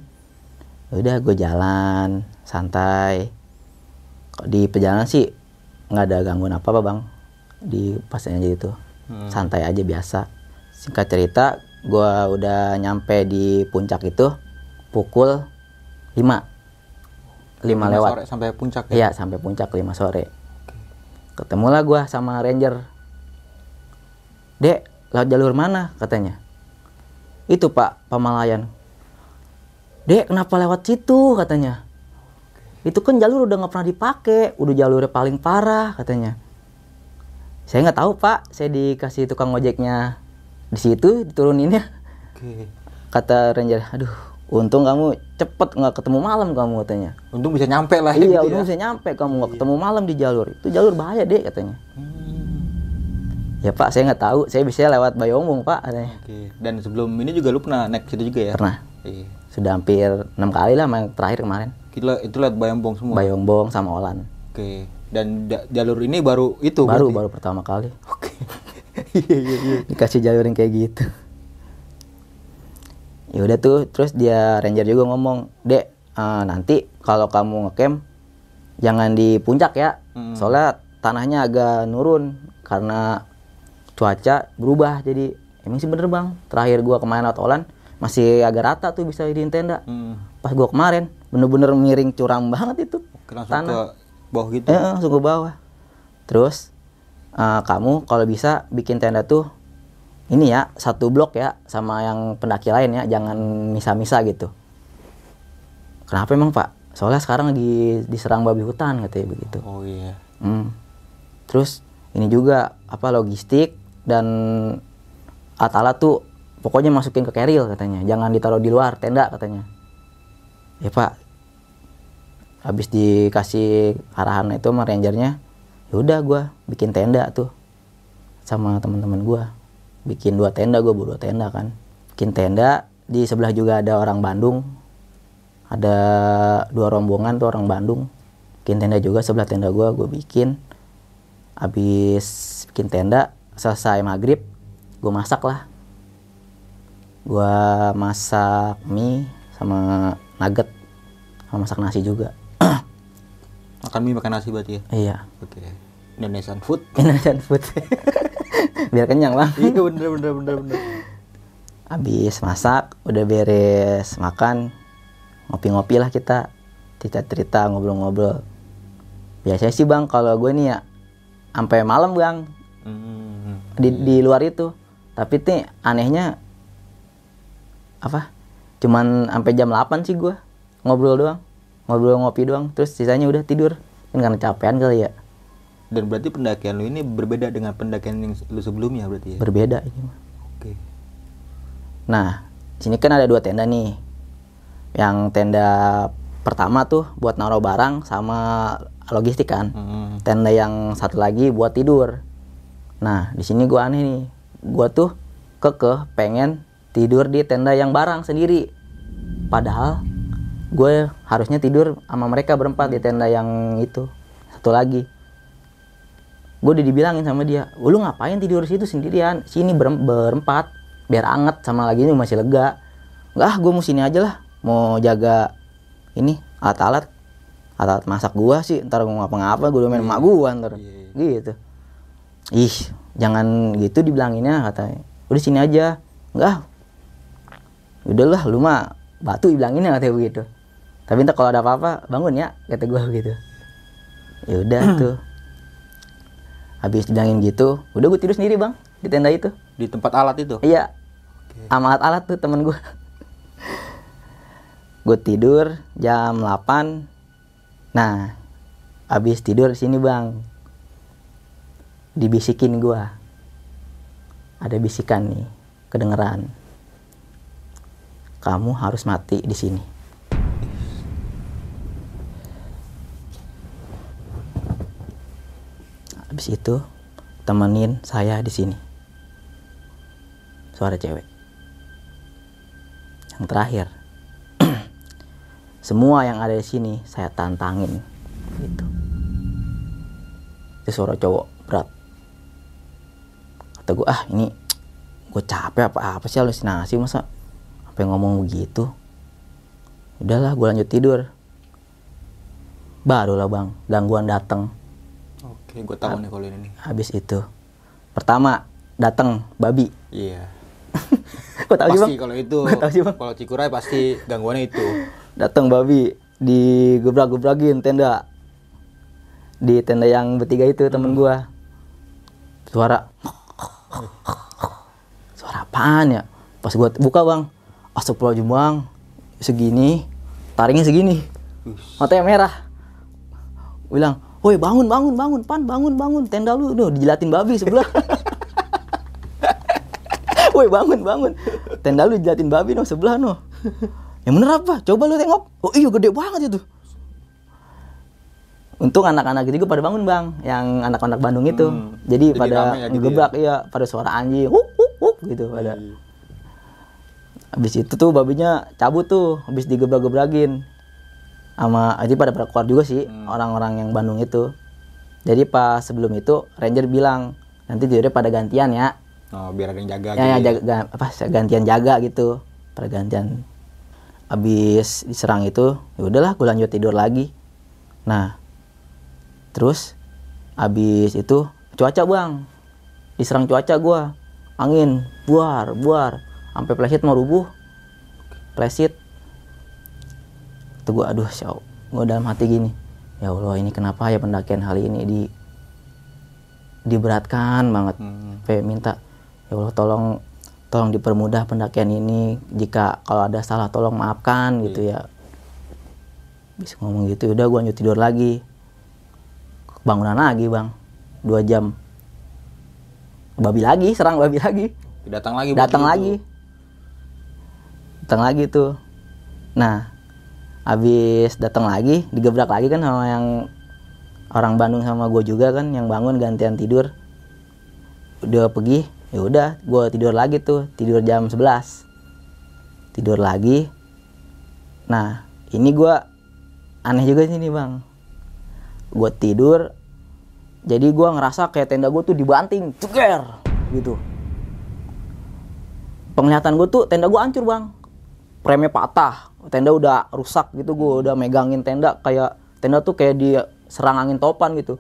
Ya Udah gue jalan santai. Kok Di perjalanan sih nggak ada gangguan apa apa bang di pasnya aja itu Hmm. santai aja biasa singkat cerita gue udah nyampe di puncak itu pukul 5 5 Lima lewat sore sampai puncak ya? Iya sampai puncak 5 sore. Ketemulah gua sama ranger. Dek, lewat jalur mana katanya? Itu pak, Pamalayan. Dek, kenapa lewat situ katanya? Itu kan jalur udah nggak pernah dipakai, udah jalurnya paling parah katanya. Saya nggak tahu pak, saya dikasih tukang ojeknya di situ dituruninnya. Oke. Kata ranger, aduh, untung kamu cepet nggak ketemu malam kamu katanya. Untung bisa nyampe lah ya. Iya, gitu udah ya. bisa nyampe kamu nggak ketemu malam di jalur. Itu jalur bahaya deh katanya. Hmm. Ya Pak, saya nggak tahu. Saya bisa lewat Bayombong Pak katanya. Oke. Dan sebelum ini juga lu pernah naik situ juga ya? Pernah. Iya. Sudah hampir enam kali lah yang terakhir kemarin. Gila, itu lihat bayambong semua. Bayombong sama Olan. Oke. Dan da- jalur ini baru itu Baru berarti? baru pertama kali Oke. Iya iya iya. dikasih jalur yang kayak gitu. Ya udah tuh, terus dia ranger juga ngomong, "Dek, eh, nanti kalau kamu ngecamp jangan di puncak ya. Hmm. Soalnya tanahnya agak nurun karena cuaca berubah jadi emang sih bener bang terakhir gua kemarin Olan masih agak rata tuh bisa di tenda Hmm. pas gua kemarin bener-bener miring curam banget itu Oke, langsung Tanah. ke bawah gitu. eh, langsung ke bawah terus "Eh, kamu kalau bisa bikin tenda tuh ini ya satu blok ya sama yang pendaki lain ya jangan misa-misa gitu kenapa emang pak soalnya sekarang lagi diserang babi hutan katanya begitu Oh iya. Hmm. Terus ini juga apa logistik dan alat-alat tuh pokoknya masukin ke keril katanya. Jangan ditaruh di luar tenda katanya. Ya pak. Habis dikasih arahan itu sama rangernya, ya udah gua bikin tenda tuh sama teman-teman gua. Bikin dua tenda bawa dua tenda kan. Bikin tenda di sebelah juga ada orang Bandung. Ada dua rombongan tuh orang Bandung bikin tenda juga sebelah tenda gua gue bikin habis bikin tenda selesai maghrib gue masak lah gue masak mie sama nugget sama masak nasi juga Makan mie makan nasi berarti ya. iya Oke. Indonesian food. Indonesian food biar kenyang bang iya bener bener bener bener. habis masak udah beres makan ngopi-ngopi lah kita cerita-cerita ngobrol-ngobrol biasanya sih bang kalau gue nih ya sampai malam bang Hmm. di di luar itu tapi nih anehnya apa cuman sampai jam 8 sih gua ngobrol doang ngobrol ngopi doang terus sisanya udah tidur kan karena capean kali ya Dan berarti pendakian lu ini berbeda dengan pendakian yang lu sebelumnya berarti ya. berbeda ini mah Oke. nah sini kan ada dua tenda nih yang tenda pertama tuh buat naruh barang sama logistik kan Hmm. tenda yang satu lagi buat tidur. Nah, di sini gua aneh nih. Gua tuh kekeh pengen tidur di tenda yang barang sendiri. Padahal gue harusnya tidur sama mereka berempat di tenda yang itu. Satu lagi. Gue udah dibilangin sama dia, lu ngapain tidur situ sendirian? Sini berem- berempat, biar anget sama lagi ini masih lega. Enggak, gue mau sini aja lah, mau jaga ini alat-alat alat masak gua sih ntar gua ngapa-ngapa gua main emak gua ntar Iya, gitu ih jangan gitu dibilanginnya katanya udah sini aja enggak udahlah lu mah batu dibilanginnya katanya begitu tapi ntar kalau ada apa-apa bangun ya kata gua begitu ya udah tuh habis dibilangin gitu udah gua tidur sendiri bang di tenda itu Di tempat alat itu. Iya. Sama alat-alat tuh temen gue. gue tidur jam 8. Nah, habis tidur sini bang. Dibisikin gue. Ada bisikan nih, kedengeran. Kamu harus mati di sini. Habis itu temenin saya di sini suara cewek. Yang terakhir, semua yang ada di sini saya tantangin, gitu. Itu suara cowok. Kata gue ah ini gue capek apa apa sih halusinasi masa apa yang ngomong begitu. Udahlah gue lanjut tidur. Barulah bang gangguan datang. Oke, gue tahu nih kalau ini. Habis itu pertama datang babi. Iya. Kok tahu sih bang? Kalau itu. Gua tahu sih, Bang. Kalau Cikuray pasti gangguannya itu. datang babi digebrak-gebrakin tenda di tenda yang bertiga itu temen gua suara suara apaan ya? Pas gua buka bang. Astagfirullahaladzim bang. Segini taringnya segini. Matanya merah. Bilang woi bangun bangun bangun pan bangun bangun. Tenda lu. Tuh dijilatin babi sebelah. Woi bangun bangun. Tenda lu dijilatin babi no sebelah no yang bener apa? Coba lu tengok. Oh iya gede banget itu Untung anak-anak itu juga pada bangun bang, yang anak-anak Bandung itu. Hmm, Jadi jadi pada rame ya gitu ngegebrak iya, pada suara anjing, huk huk huk gitu pada. Habis itu tuh babinya cabut tuh, habis digebrak-gebrakin. Sama jadi pada pada keluar juga sih Hmm. orang-orang yang Bandung itu. Jadi pas sebelum itu ranger bilang nanti tidurnya pada gantian ya. Oh, biar ada yang jaga Ya, ya gitu. jaga, ga- apa gantian jaga gitu, pada gantian. Habis diserang itu, ya udahlah gue lanjut tidur lagi. Nah, terus habis itu cuaca bang, diserang cuaca gua, angin, buar, buar, sampai plesit mau rubuh, plesit. Tuh gua, aduh, syau, gua dalam hati gini, ya Allah ini kenapa ya pendakian kali ini di diberatkan banget. Hmm. sampai minta ya Allah tolong tolong dipermudah pendakian ini. Jika kalau ada salah tolong maafkan gitu ya. Bisa ngomong gitu udah gua lanjut tidur lagi bangunan lagi bang. Dua jam. Babi lagi serang babi lagi. Datang lagi. datang gitu. lagi. Datang lagi tuh. Nah habis datang lagi digebrak lagi kan sama yang orang Bandung sama gue juga kan yang bangun gantian tidur. Udah pergi ya udah gue tidur lagi tuh tidur jam 11 tidur lagi. Nah ini gue aneh juga sih nih bang gue tidur jadi gue ngerasa kayak tenda gue tuh dibanting ceger gitu. Penglihatan gue tuh tenda gue hancur bang. Premnya patah tenda udah rusak gitu gue udah megangin tenda kayak tenda tuh kayak di serang angin topan gitu.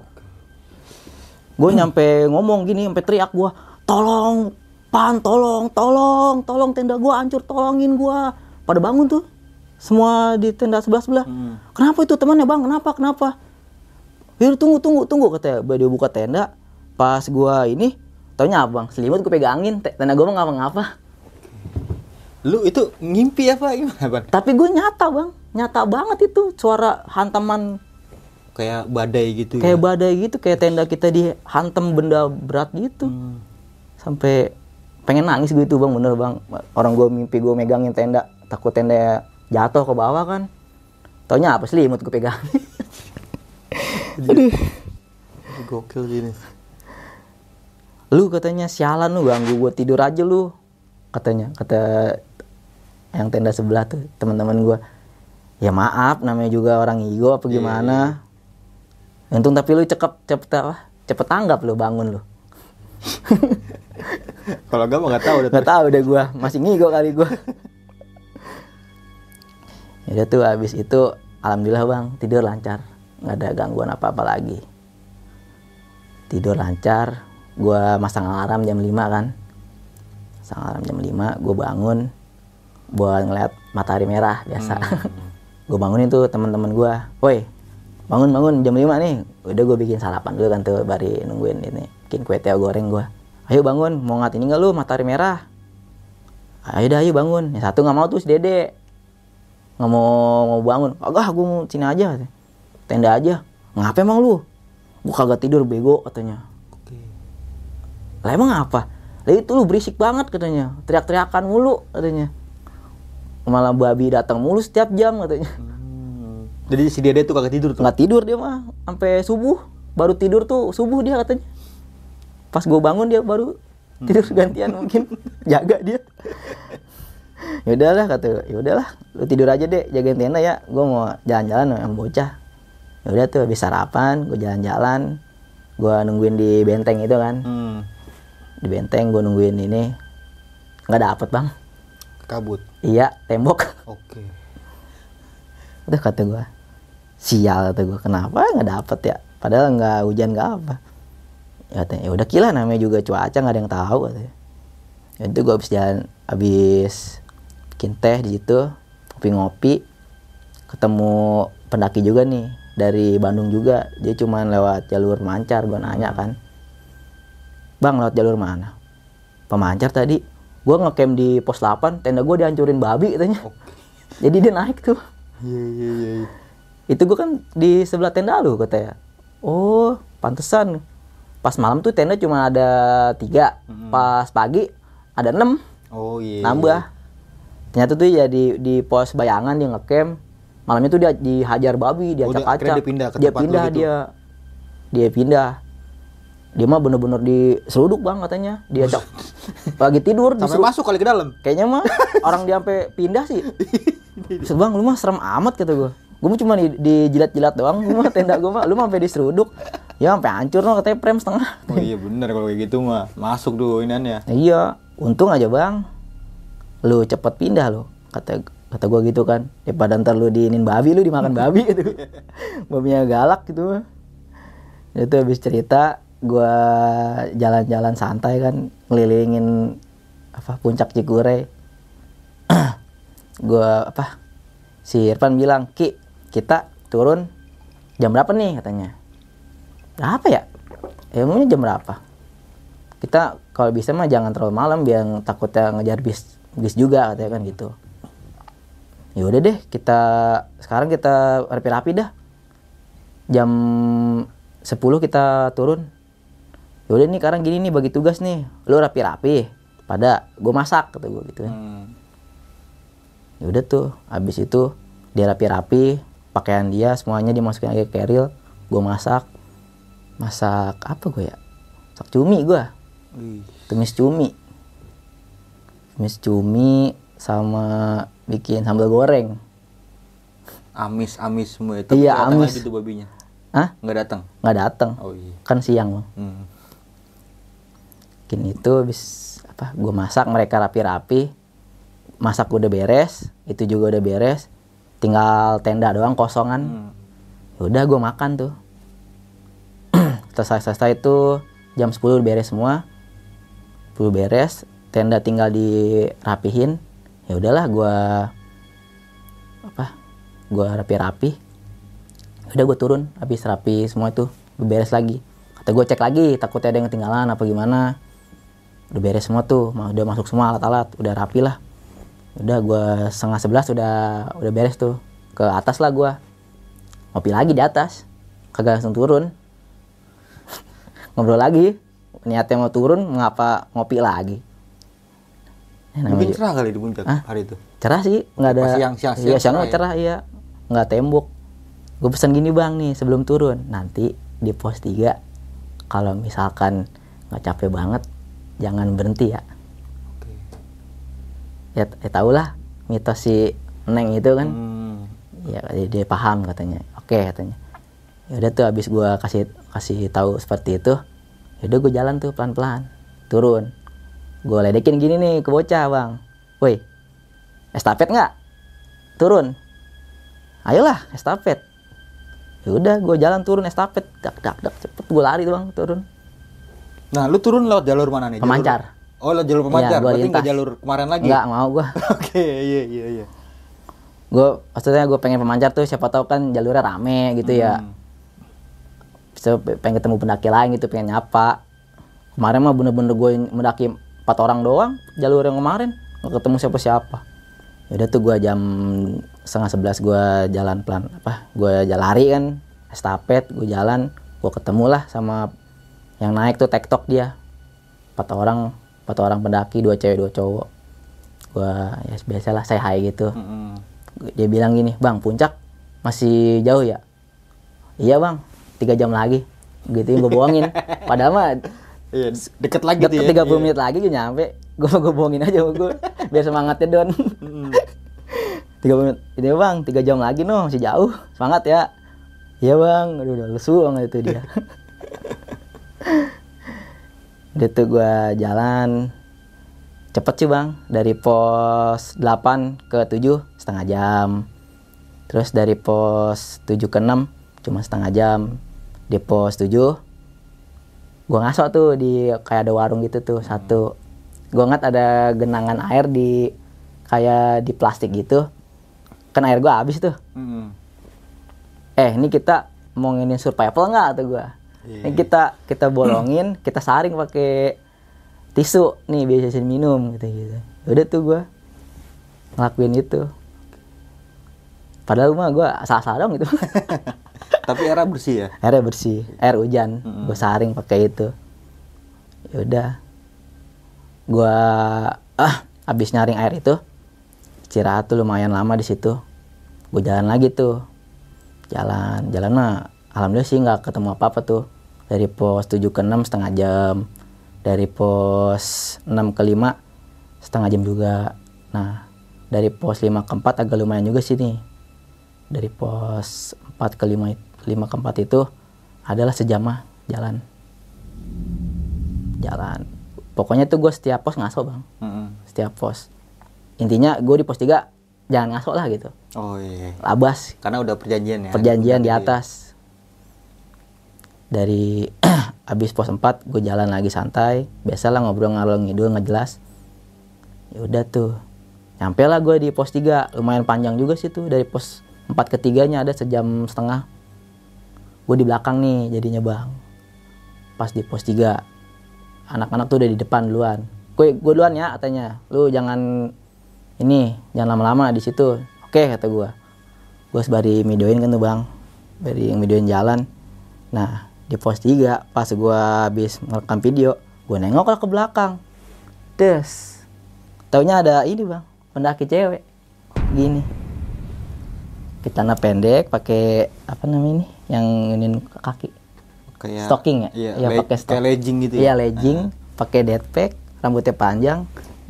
Gue nyampe ngomong gini sampai teriak gue tolong pan tolong tolong tolong tenda gue hancur tolongin gue pada bangun tuh semua di tenda sebelah sebelah kenapa itu temannya bang? Kenapa? Kenapa Biar tunggu tunggu tunggu katanya dia. Buka tenda. Pas gua ini taunya apa bang selimut gue pegangin te- tenda gua mah ngapa ngapa Lu itu ngimpi apa gimana, Ban? tapi gue nyata bang. Nyata banget itu suara hantaman. Kayak badai gitu kayak ya. badai gitu. Kayak tenda kita dihantam benda berat gitu. Hmm. sampai pengen nangis gitu bang. Bener bang. Orang gue mimpi gue megangin tenda. Takut tenda jatuh ke bawah kan. Taunya apa? Selimut gue pegangin Gokil gini. lu katanya sialan lu ganggu gue tidur aja lu. Katanya kata yang tenda sebelah tuh teman-teman gue ya maaf namanya juga orang ego apa gimana? untung tapi lu cepet cepet apa? Cepet tanggap lu bangun lu. Kalau gak mah gak tahu udah. nggak tahu deh gue masih ngigo kali gue ya udah tuh habis itu alhamdulillah bang tidur lancar nggak ada gangguan apa apa lagi. Tidur lancar gue masang alarm jam 5 kan. Masang alarm jam 5 gue bangun buat ngeliat matahari merah biasa. Gue bangunin tuh teman-teman gue woi bangun bangun jam 5 nih. Udah gue bikin sarapan dulu kan tuh bari nungguin ini. Bikin kue teo goreng gue ayo bangun mau ngat ini nggak lu matahari merah? Ayo dah ayo bangun. Yang satu nggak mau tuh si dede. Nggak mau mau bangun. Agak gue mau sini aja. Tenda aja. Ngapa emang lu? Gue kagak tidur bego katanya. Oke. lah emang apa? Lah itu lu berisik banget katanya. Teriak-teriakan mulu katanya. Malah babi datang mulu setiap jam katanya. Hmm. Jadi si Dede tuh kagak tidur tuh. nggak tidur dia mah. Sampai subuh. Baru tidur tuh subuh dia katanya. Pas gue bangun dia baru tidur gantian mungkin. Jaga dia. Ya udahlah kata ya udahlah. Lu tidur aja deh jagain tenda ya. Gue mau jalan-jalan sama yang bocah ya udah tuh habis sarapan gue jalan-jalan gue nungguin di benteng itu kan. Hmm. di benteng gue nungguin ini. Nggak dapet bang. Kabut. iya tembok. Oke. udah kata gue sial kata gue kenapa? Nggak dapet ya? Padahal nggak hujan nggak apa. Ya katanya ya udah kila namanya juga. Cuaca nggak ada yang tahu katanya ya itu gue habis jalan habis bikin teh di situ ngopi-ngopi ketemu pendaki juga nih dari Bandung juga. Dia cuman lewat jalur mancar gue nanya kan. Bang lewat jalur mana? Pemancar tadi. Gue ngecamp di pos 8 tenda gue dihancurin babi katanya. Jadi dia naik tuh. Iya iya iya. iya. itu gue kan di sebelah tenda lu katanya oh pantesan. Pas malam tuh tenda cuma ada tiga. Pas pagi ada enam. Oh iya. nambah. Ternyata tuh ya di di pos bayangan dia ngecamp malam itu dia dihajar babi Oh, dia- diacak-acak akhirnya dia pindah ke dia tempat lu pindah gitu? dia dia pindah. Dia mah bener-bener diseruduk bang katanya. Diacak lagi tidur Sampai masuk kali ke dalam. kayaknya mah orang dia sampai pindah sih. Maksud bang lu mah serem amat kata gue gue mah cuma di, dijilat-jilat doang. Gue mah tenda gue mah lu mah sampai diseruduk ya sampai hancur no katanya prem setengah. Oh iya bener kalau kayak gitu mah. Masuk tuh iniannya. iya untung aja bang. Lu cepet pindah lo kata kata gue gitu kan daripada ntar lu diinin babi lu dimakan babi gitu. Babinya galak gitu. Itu habis cerita gue jalan-jalan santai kan ngelilingin apa puncak Cikure. Gue apa si Irfan bilang ki kita turun jam berapa nih? katanya. Berapa ya? Ya umumnya jam berapa? Kita kalau bisa mah jangan terlalu malam biar takutnya ngejar bis bis juga katanya kan gitu ya udah deh kita sekarang kita rapi-rapi dah. Jam 10 kita turun. Ya udah nih sekarang gini nih bagi tugas nih. Lu rapi-rapi pada gue masak kata gue gitu kan Hmm. ya udah tuh habis itu dia rapi-rapi pakaian dia semuanya dimasukin lagi ke carrier gue masak. Masak apa gue ya? Masak cumi gue tumis cumi. Tumis cumi sama bikin sambal goreng Amis amis semua itu. Iya, amis. tuh babinya. Hah? Nggak datang. nggak datang Oh iya. kan siang bang Hmm. bikin itu habis apa gue masak mereka rapi-rapi masak udah beres itu juga udah beres tinggal tenda doang kosongan Hmm. ya udah gue makan tuh selesai selesai itu jam 10 udah beres semua 10 beres tenda tinggal dirapihin ya udahlah gue apa gue rapi-rapi. Udah gue turun habis rapi semua itu beres lagi. Kata gue cek lagi takutnya ada yang ketinggalan apa gimana. Udah beres semua tuh udah masuk semua alat-alat udah rapi lah. Udah gue setengah sebelas udah udah beres tuh. Ke atas lah gue ngopi lagi di atas. Kagak langsung turun. Ngobrol lagi. Niatnya mau turun mengapa ngopi lagi namanya Mungkin cerah kali di puncak Hah? hari itu. cerah sih nggak ada Pas siang- siang- iya siang siang cerah ya? cerah iya nggak tembok gue pesan gini bang nih sebelum turun nanti di pos 3 kalau misalkan nggak capek banget jangan berhenti ya Oke. ya, ya tau lah mitos si neng itu kan Hmm. ya dia, dia paham katanya oke katanya ya udah tuh habis gua kasih kasih tahu seperti itu ya udah gue jalan tuh pelan pelan turun gue ledekin gini nih ke bocah bang woi estafet nggak turun ayolah estafet ya udah gue jalan turun estafet dak dak dak cepet gue lari tuh bang turun Nah, lu turun lewat jalur mana nih? Jalur- Pemancar. Oh, lewat jalur pemancar. Iya, Berarti nggak lintas. jalur kemarin lagi. nggak mau gue Oke, iya iya iya. gue maksudnya gue pengen pemancar tuh siapa tahu kan jalurnya rame gitu ya Hmm. bisa pengen ketemu pendaki lain gitu pengen nyapa kemarin mah bener-bener gue mendaki empat orang doang jalur yang kemarin. Nggak ketemu siapa-siapa. Yaudah tuh gue jam setengah sebelas gue jalan pelan apa gue jalan lari kan. Estafet gue jalan gue ketemu lah sama yang naik tuh tektok dia. Empat orang empat orang pendaki dua cewek dua cowok. Gue ya biasalah saya hai gitu. Mm-mm. dia bilang gini bang puncak masih jauh ya? Iya bang. Tiga jam lagi. Gitu gue bohongin. Padahal mah Iya, deket lagi tuh deket ya. 30 menit lagi gue nyampe. Gue gue bohongin aja gue biar semangatnya don. Tiga menit. Ini bang tiga jam lagi no masih jauh. Semangat ya. Iya bang. Aduh udah lesu banget itu dia. Udah tuh gue jalan. Cepet sih bang. Dari pos 8 ke 7 setengah jam. Terus dari pos 7 ke 6 cuma setengah jam. Di pos 7 gua ngaso tuh di kayak ada warung gitu tuh satu. Gua ngeliat ada genangan air di kayak di plastik gitu. Kan air gua habis tuh. Eh ini kita mau nginin survival nggak tuh gua? Iya. ini kita kita bolongin kita saring pakai tisu. Nih biasa minum gitu gitu. Udah tuh gua ngelakuin itu. Padahal mah gua asal-asal dong gitu Tapi era bersih ya. airnya bersih. Air hujan. Mm-mm. gue saring pakai itu. Yaudah gue ah habis nyaring air itu istirahat tuh lumayan lama di situ. Gue jalan lagi tuh. Jalan jalan mah alhamdulillah sih nggak ketemu apa apa tuh. Dari pos 7 ke 6 setengah jam. Dari pos 6 ke 5 setengah jam juga. Nah dari pos 5 ke 4 agak lumayan juga sih nih. Dari pos 4 ke 5 5 ke 4 itu adalah sejamah jalan. Jalan. Pokoknya tuh gue setiap pos ngaso bang. Mm-mm. setiap pos. Intinya gue di pos 3 jangan ngaso lah gitu. Oh iya. labas. Karena udah perjanjian ya. perjanjian di atas. Dari habis pos 4 gue jalan lagi santai. Biasalah ngobrol ngalor ngidul nggak jelas ya udah tuh. Nyampe lah gue di pos 3 lumayan panjang juga sih tuh dari pos 4 ketiganya ada sejam setengah. Gue di belakang nih jadinya bang pas di pos 3 anak-anak tuh udah di depan duluan. Gue gue duluan ya katanya. Lu jangan ini jangan lama-lama di situ. Oke kata gue gue sebari videoin kan tuh bang. Dari yang videoin jalan. Nah di pos 3 pas gue habis merekam video gue nengok ke belakang. Des. Taunya ada ini bang. Pendaki cewek. Gini kita pendek pakai apa namanya ini? Yang ini kaki. Kayak stocking ya? iya, Iya, le- pakai kayak legging gitu iya ya legging pakai deadpack rambutnya panjang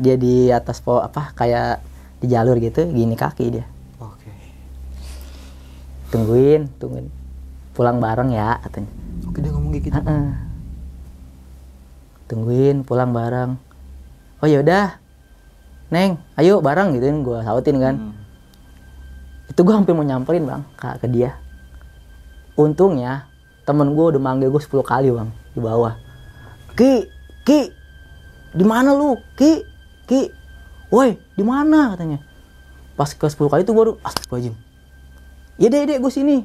dia di atas po apa kayak di jalur gitu gini kaki dia. Oke. Tungguin tungguin. Pulang bareng ya katanya. Oke dia ngomong gitu. Heeh. tungguin pulang bareng. Oh yaudah neng ayo bareng gituin gue sautin kan. Hmm. Itu gue hampir mau nyamperin bang ke, ke dia. Untungnya temen gue udah manggil gue 10 kali bang di bawah. Ki ki di mana lu? Ki ki. Woi di mana? Katanya. Pas ke 10 kali itu baru astagfirullahaladzim. Iya deh deh gue sini.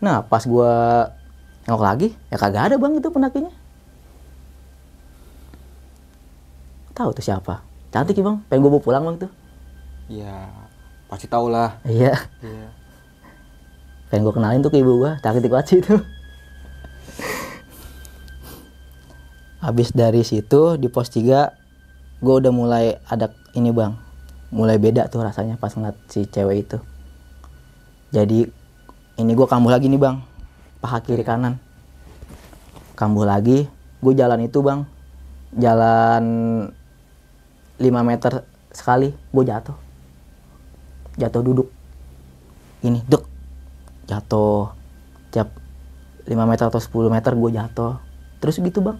Nah pas gue nengok lagi ya kagak ada bang itu pendakinya. Tahu tuh siapa? Cantik ya bang? Pengen gue bawa pulang bang tuh. Ya pasti tau lah. Iya. Iya. Pengen gue kenalin tuh ke ibu gue cantik banget sih itu. Habis dari situ di pos 3 gue udah mulai ada ini bang. Mulai beda tuh rasanya pas ngeliat si cewek itu. Jadi ini gue kambuh lagi nih bang. Paha kiri kanan. Kambuh lagi gue jalan itu bang. Jalan 5 meter sekali gue jatuh jatuh duduk. Ini dek. Jatuh tiap 5 meter atau 10 meter gue jatuh. Terus gitu bang.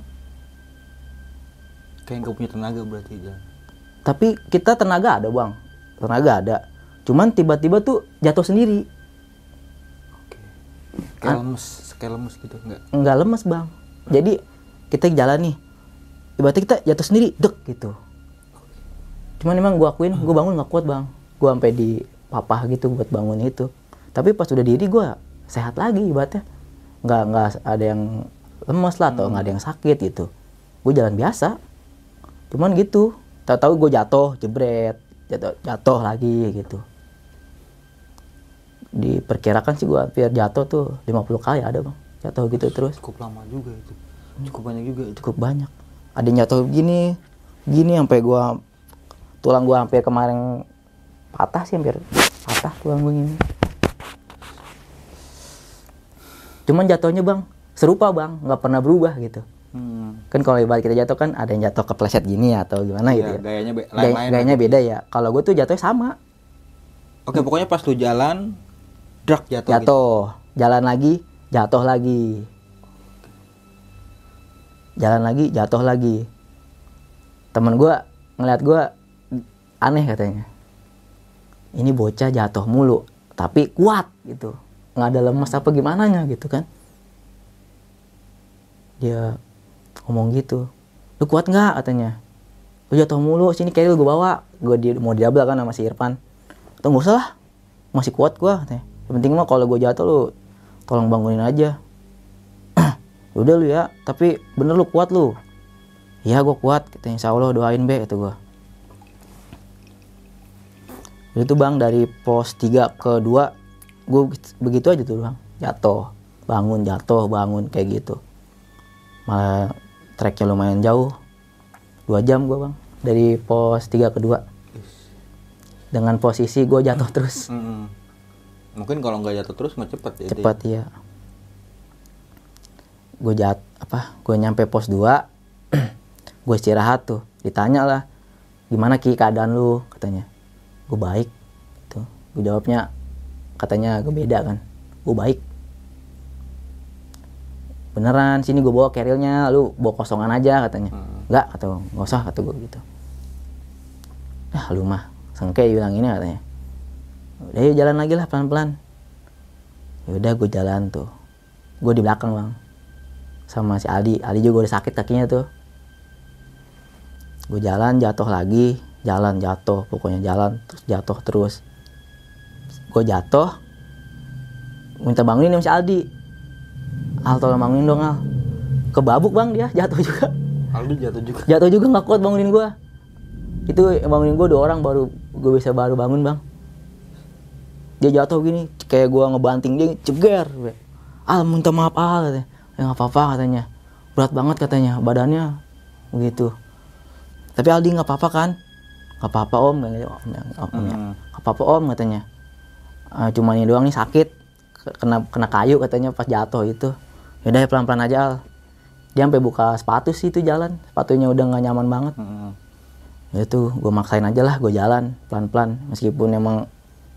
Kayak nggak punya tenaga berarti Jan. tapi kita tenaga ada bang. Tenaga ada. Cuman tiba-tiba tuh jatuh sendiri. Oke. Kayak lemes kayak lemes gitu nggak? Nggak lemes bang. Jadi kita jalan nih. Ibaratnya kita jatuh sendiri dek gitu. Cuman emang gue akuin gue bangun nggak kuat bang gue sampai di papah gitu buat bangun itu. Tapi pas udah diri gue sehat lagi ibaratnya. Nggak nggak ada yang lemes lah atau nggak ada yang sakit gitu. Gue jalan biasa. Cuman gitu. Tahu-tahu gue jatuh jebret jatuh jatuh lagi gitu. Diperkirakan sih gue hampir jatuh tuh 50 kali ada bang. Jatuh gitu terus. cukup lama juga itu. Cukup banyak juga itu. Cukup banyak. Ada yang jatuh gini gini sampai gua tulang gua hampir kemarin patah sih hampir patah tulang gua ini cuman jatuhnya bang serupa bang. Nggak pernah berubah gitu. Hmm. kan kalau ibarat kita jatuh kan ada yang jatuh kepleset gini atau gimana Iya, gitu ya. gayanya be- Gaya- lain-lain gayanya beda ya. Kalau gue tuh jatuhnya sama. Oke pokoknya pas lu jalan drak jatuh, gitu. jatuh. Jalan lagi jatuh lagi. Jalan lagi jatuh lagi. Temen gua ngeliat gua aneh katanya ini bocah jatuh mulu tapi kuat gitu. Nggak ada lemes apa gimana nya gitu kan. Dia ngomong gitu lu kuat nggak? katanya. Lu jatuh mulu sini keril gue bawa. Gue di, mau diabel kan sama si Irfan. Atau nggak usah lah masih kuat gua katanya. Yang penting mah kalau gue jatuh lu tolong bangunin aja. Udah lu ya tapi bener lu kuat lu. Iya gue kuat kita insya Allah doain be itu gue itu bang dari pos 3 ke 2 gue begitu aja tuh bang. Jatuh bangun jatuh bangun kayak gitu. Malah treknya lumayan jauh. Dua jam gue bang dari pos 3 ke 2 dengan posisi gue jatuh terus. Mungkin kalau nggak jatuh terus nggak cepet ya cepat ya gue jat apa gue nyampe pos 2 gue istirahat tuh. Ditanya lah gimana ki keadaan lu? katanya gue baik tuh gue jawabnya katanya gue beda kan gue baik. Beneran sini gue bawa kerilnya lu bawa kosongan aja katanya. Hmm. enggak atau nggak usah kata gue gitu. Ah lu mah sengke bilang ini katanya. Udah yuk jalan lagi lah pelan-pelan. Yaudah gue jalan tuh. Gue di belakang bang. Sama si Aldi. Aldi juga udah sakit kakinya tuh. Gue jalan jatuh lagi jalan jatuh pokoknya jalan terus jatuh terus. Gue jatuh minta bangunin sama si Aldi. Al tolong bangunin dong Al. Kebabuk bang dia. Jatuh juga. Aldi jatuh juga. jatuh juga nggak kuat bangunin gua. Itu bangunin gua dua orang baru gue bisa baru bangun bang. Dia jatuh gini kayak gua ngebanting dia ceger. Gue. al minta maaf al katanya. Ya nggak apa-apa katanya. Berat banget katanya badannya. Begitu tapi Aldi nggak apa-apa kan nggak apa-apa om katanya. Om ya, om ya. Hmm. nggak apa-apa om katanya. "Eh, cuma ini doang nih sakit. Ke- kena kena kayu katanya pas jatuh itu. Yaudah ya pelan-pelan aja al. Dia sampai buka sepatu sih itu jalan. Sepatunya udah nggak nyaman banget. Hmm. ya itu gue maksain aja lah gue jalan pelan-pelan. Meskipun emang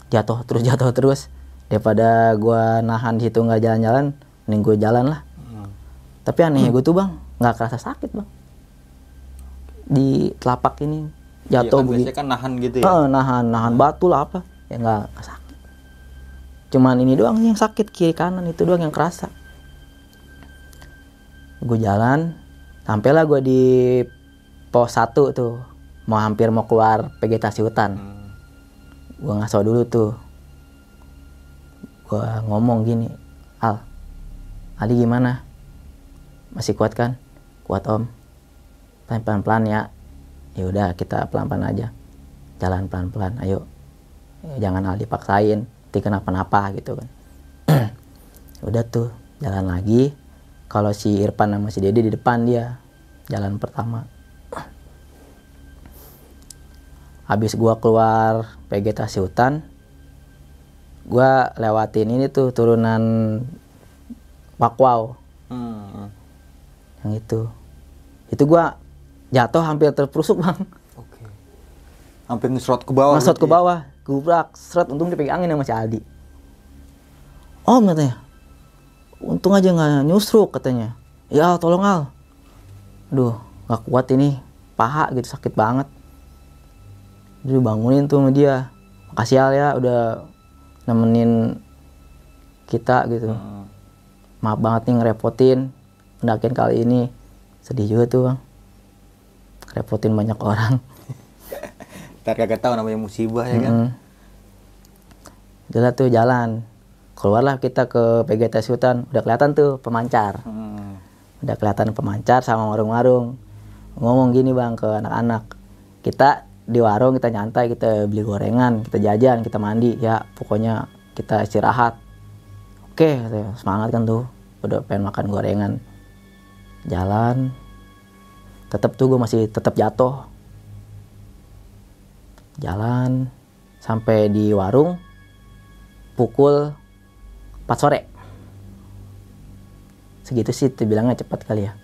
jatuh terus jatuh terus daripada gue nahan di situ nggak jalan-jalan mending gue jalan lah. Hmm. tapi anehnya gue tuh bang nggak kerasa sakit bang. Di telapak ini Iya jatuh kan, begini. biasanya kan nahan gitu ya. Eh, nahan nahan batu lah apa. Ya nggak sakit. Cuman ini doang yang sakit kiri kanan itu doang yang kerasa. Gue jalan sampailah gue di pos 1 tuh. Mau hampir mau keluar vegetasi hutan. Hmm. gue ngaso dulu tuh. Gue ngomong gini Al Ali gimana? Masih kuat kan? Kuat om. Pelan pelan ya ya udah kita pelan pelan aja. Jalan pelan pelan ayo. Ya, jangan Al dipaksain nanti kenapa-napa gitu kan. Udah tuh jalan lagi. Kalau si Irfan sama si Dede di depan dia jalan pertama. Habis gua keluar vegetasi hutan gua lewatin ini tuh turunan Pakwau Hmm. yang itu. Itu gua jatuh hampir terperusuk bang. Oke. Hampir ngeserot ke bawah. masuk ke ya? bawah gubrak seret untung dipegang angin sama si Aldi. Om katanya. Untung aja nggak nyusruk katanya. Ya Al, tolong al. Aduh nggak kuat ini. Paha gitu sakit banget. Jadi bangunin tuh sama dia. Makasih al ya udah nemenin kita gitu. Hmm. maaf banget nih ngerepotin. Pendakian kali ini sedih juga tuh bang repotin banyak orang Ntar kagak tahu namanya musibah ya kan. Mm. Udah tuh jalan. Keluarlah kita ke vegetasi hutan. Udah kelihatan tuh pemancar. Hmm. Udah kelihatan pemancar sama warung-warung. Ngomong gini bang ke anak-anak. Kita di warung kita nyantai, kita beli gorengan, kita jajan, kita mandi. Ya pokoknya kita istirahat. Oke, semangat kan tuh. Udah pengen makan gorengan. Jalan. Tetap tuh gue masih tetap jatuh. Jalan sampai di warung pukul 4 sore. Segitu sih bilangnya cepat kali ya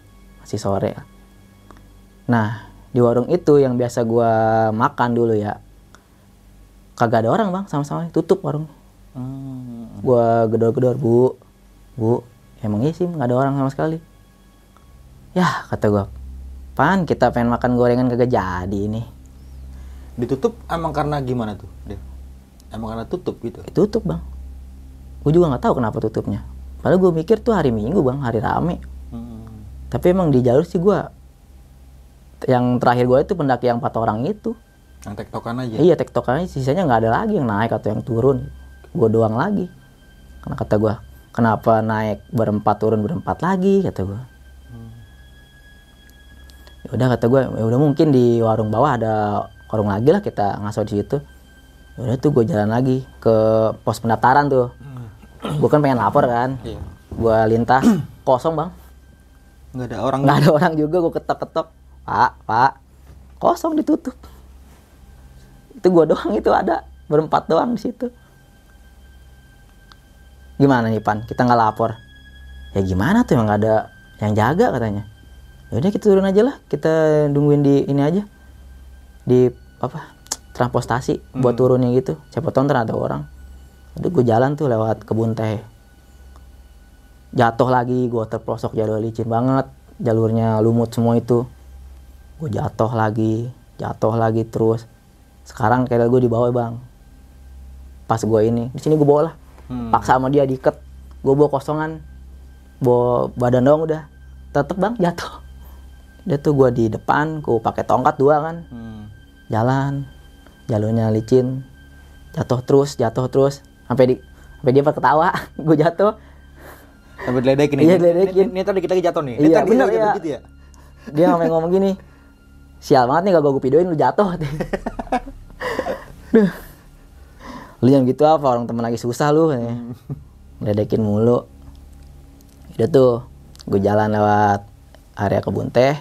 masih sore. Nah di warung itu yang biasa gua makan dulu ya kagak ada orang bang sama-sama. Tutup warung. Hmm. gua gedor-gedor bu bu emang iya sih nggak ada orang sama sekali. Ya kata gua pan kita pengen makan gorengan kagak jadi ini Ditutup emang karena gimana tuh? Emang karena tutup gitu. tutup bang. Gue juga nggak tahu kenapa tutupnya. Padahal gue mikir tuh hari minggu bang hari rame. Hmm. tapi emang di jalur sih gue yang terakhir gue itu pendaki yang empat orang itu. Yang tektokan aja. iya tektokannya sisanya nggak ada lagi yang naik atau yang turun. Gue doang lagi. Karena kata gue kenapa naik berempat turun berempat lagi? kata gue udah kata gue ya udah mungkin di warung bawah ada warung lagi lah kita ngaso di situ. Ya udah tuh gue jalan lagi ke pos pendaftaran tuh. Gue kan pengen lapor kan. Iya. gue lintas. Kosong bang. Nggak ada orang. nggak ada orang juga gue ketok-ketok. Pak pak. Kosong ditutup. Itu gue doang itu ada. Berempat doang di situ. Gimana nih pan? Kita nggak lapor. Ya gimana tuh emang nggak ada yang jaga katanya. ya udah kita turun aja lah. Kita nungguin di ini aja. Di apa? Transportasi buat turunnya gitu. Siapa tahu ntar ada orang. Udah gue jalan tuh lewat kebun teh. Jatuh lagi gue terprosok jalur licin banget. Jalurnya lumut semua itu. Gue jatuh lagi jatuh lagi terus. Sekarang kayak gue dibawa bang. Pas gue ini. Di sini gue bawa lah. Hmm. paksa sama dia diikat. Gue bawa kosongan. Bawa badan doang udah. Tetep bang jatuh dia tuh gue di depan gue pakai tongkat dua kan Hmm. jalan jalurnya licin jatuh terus jatuh terus sampai di sampai dia ketawa gue jatuh Sampai diledekin Iya, Ini- diledekin. Ini, ini tadi kita jatuh nih. Iya, bener, kita iya. gitu ya. dia sampai ngomong gini sial banget nih gak gue videoin lu jatuh Duh. lu yang gitu apa orang temen lagi susah lu katanya. Ledekin mulu udah tuh gue jalan lewat area kebun teh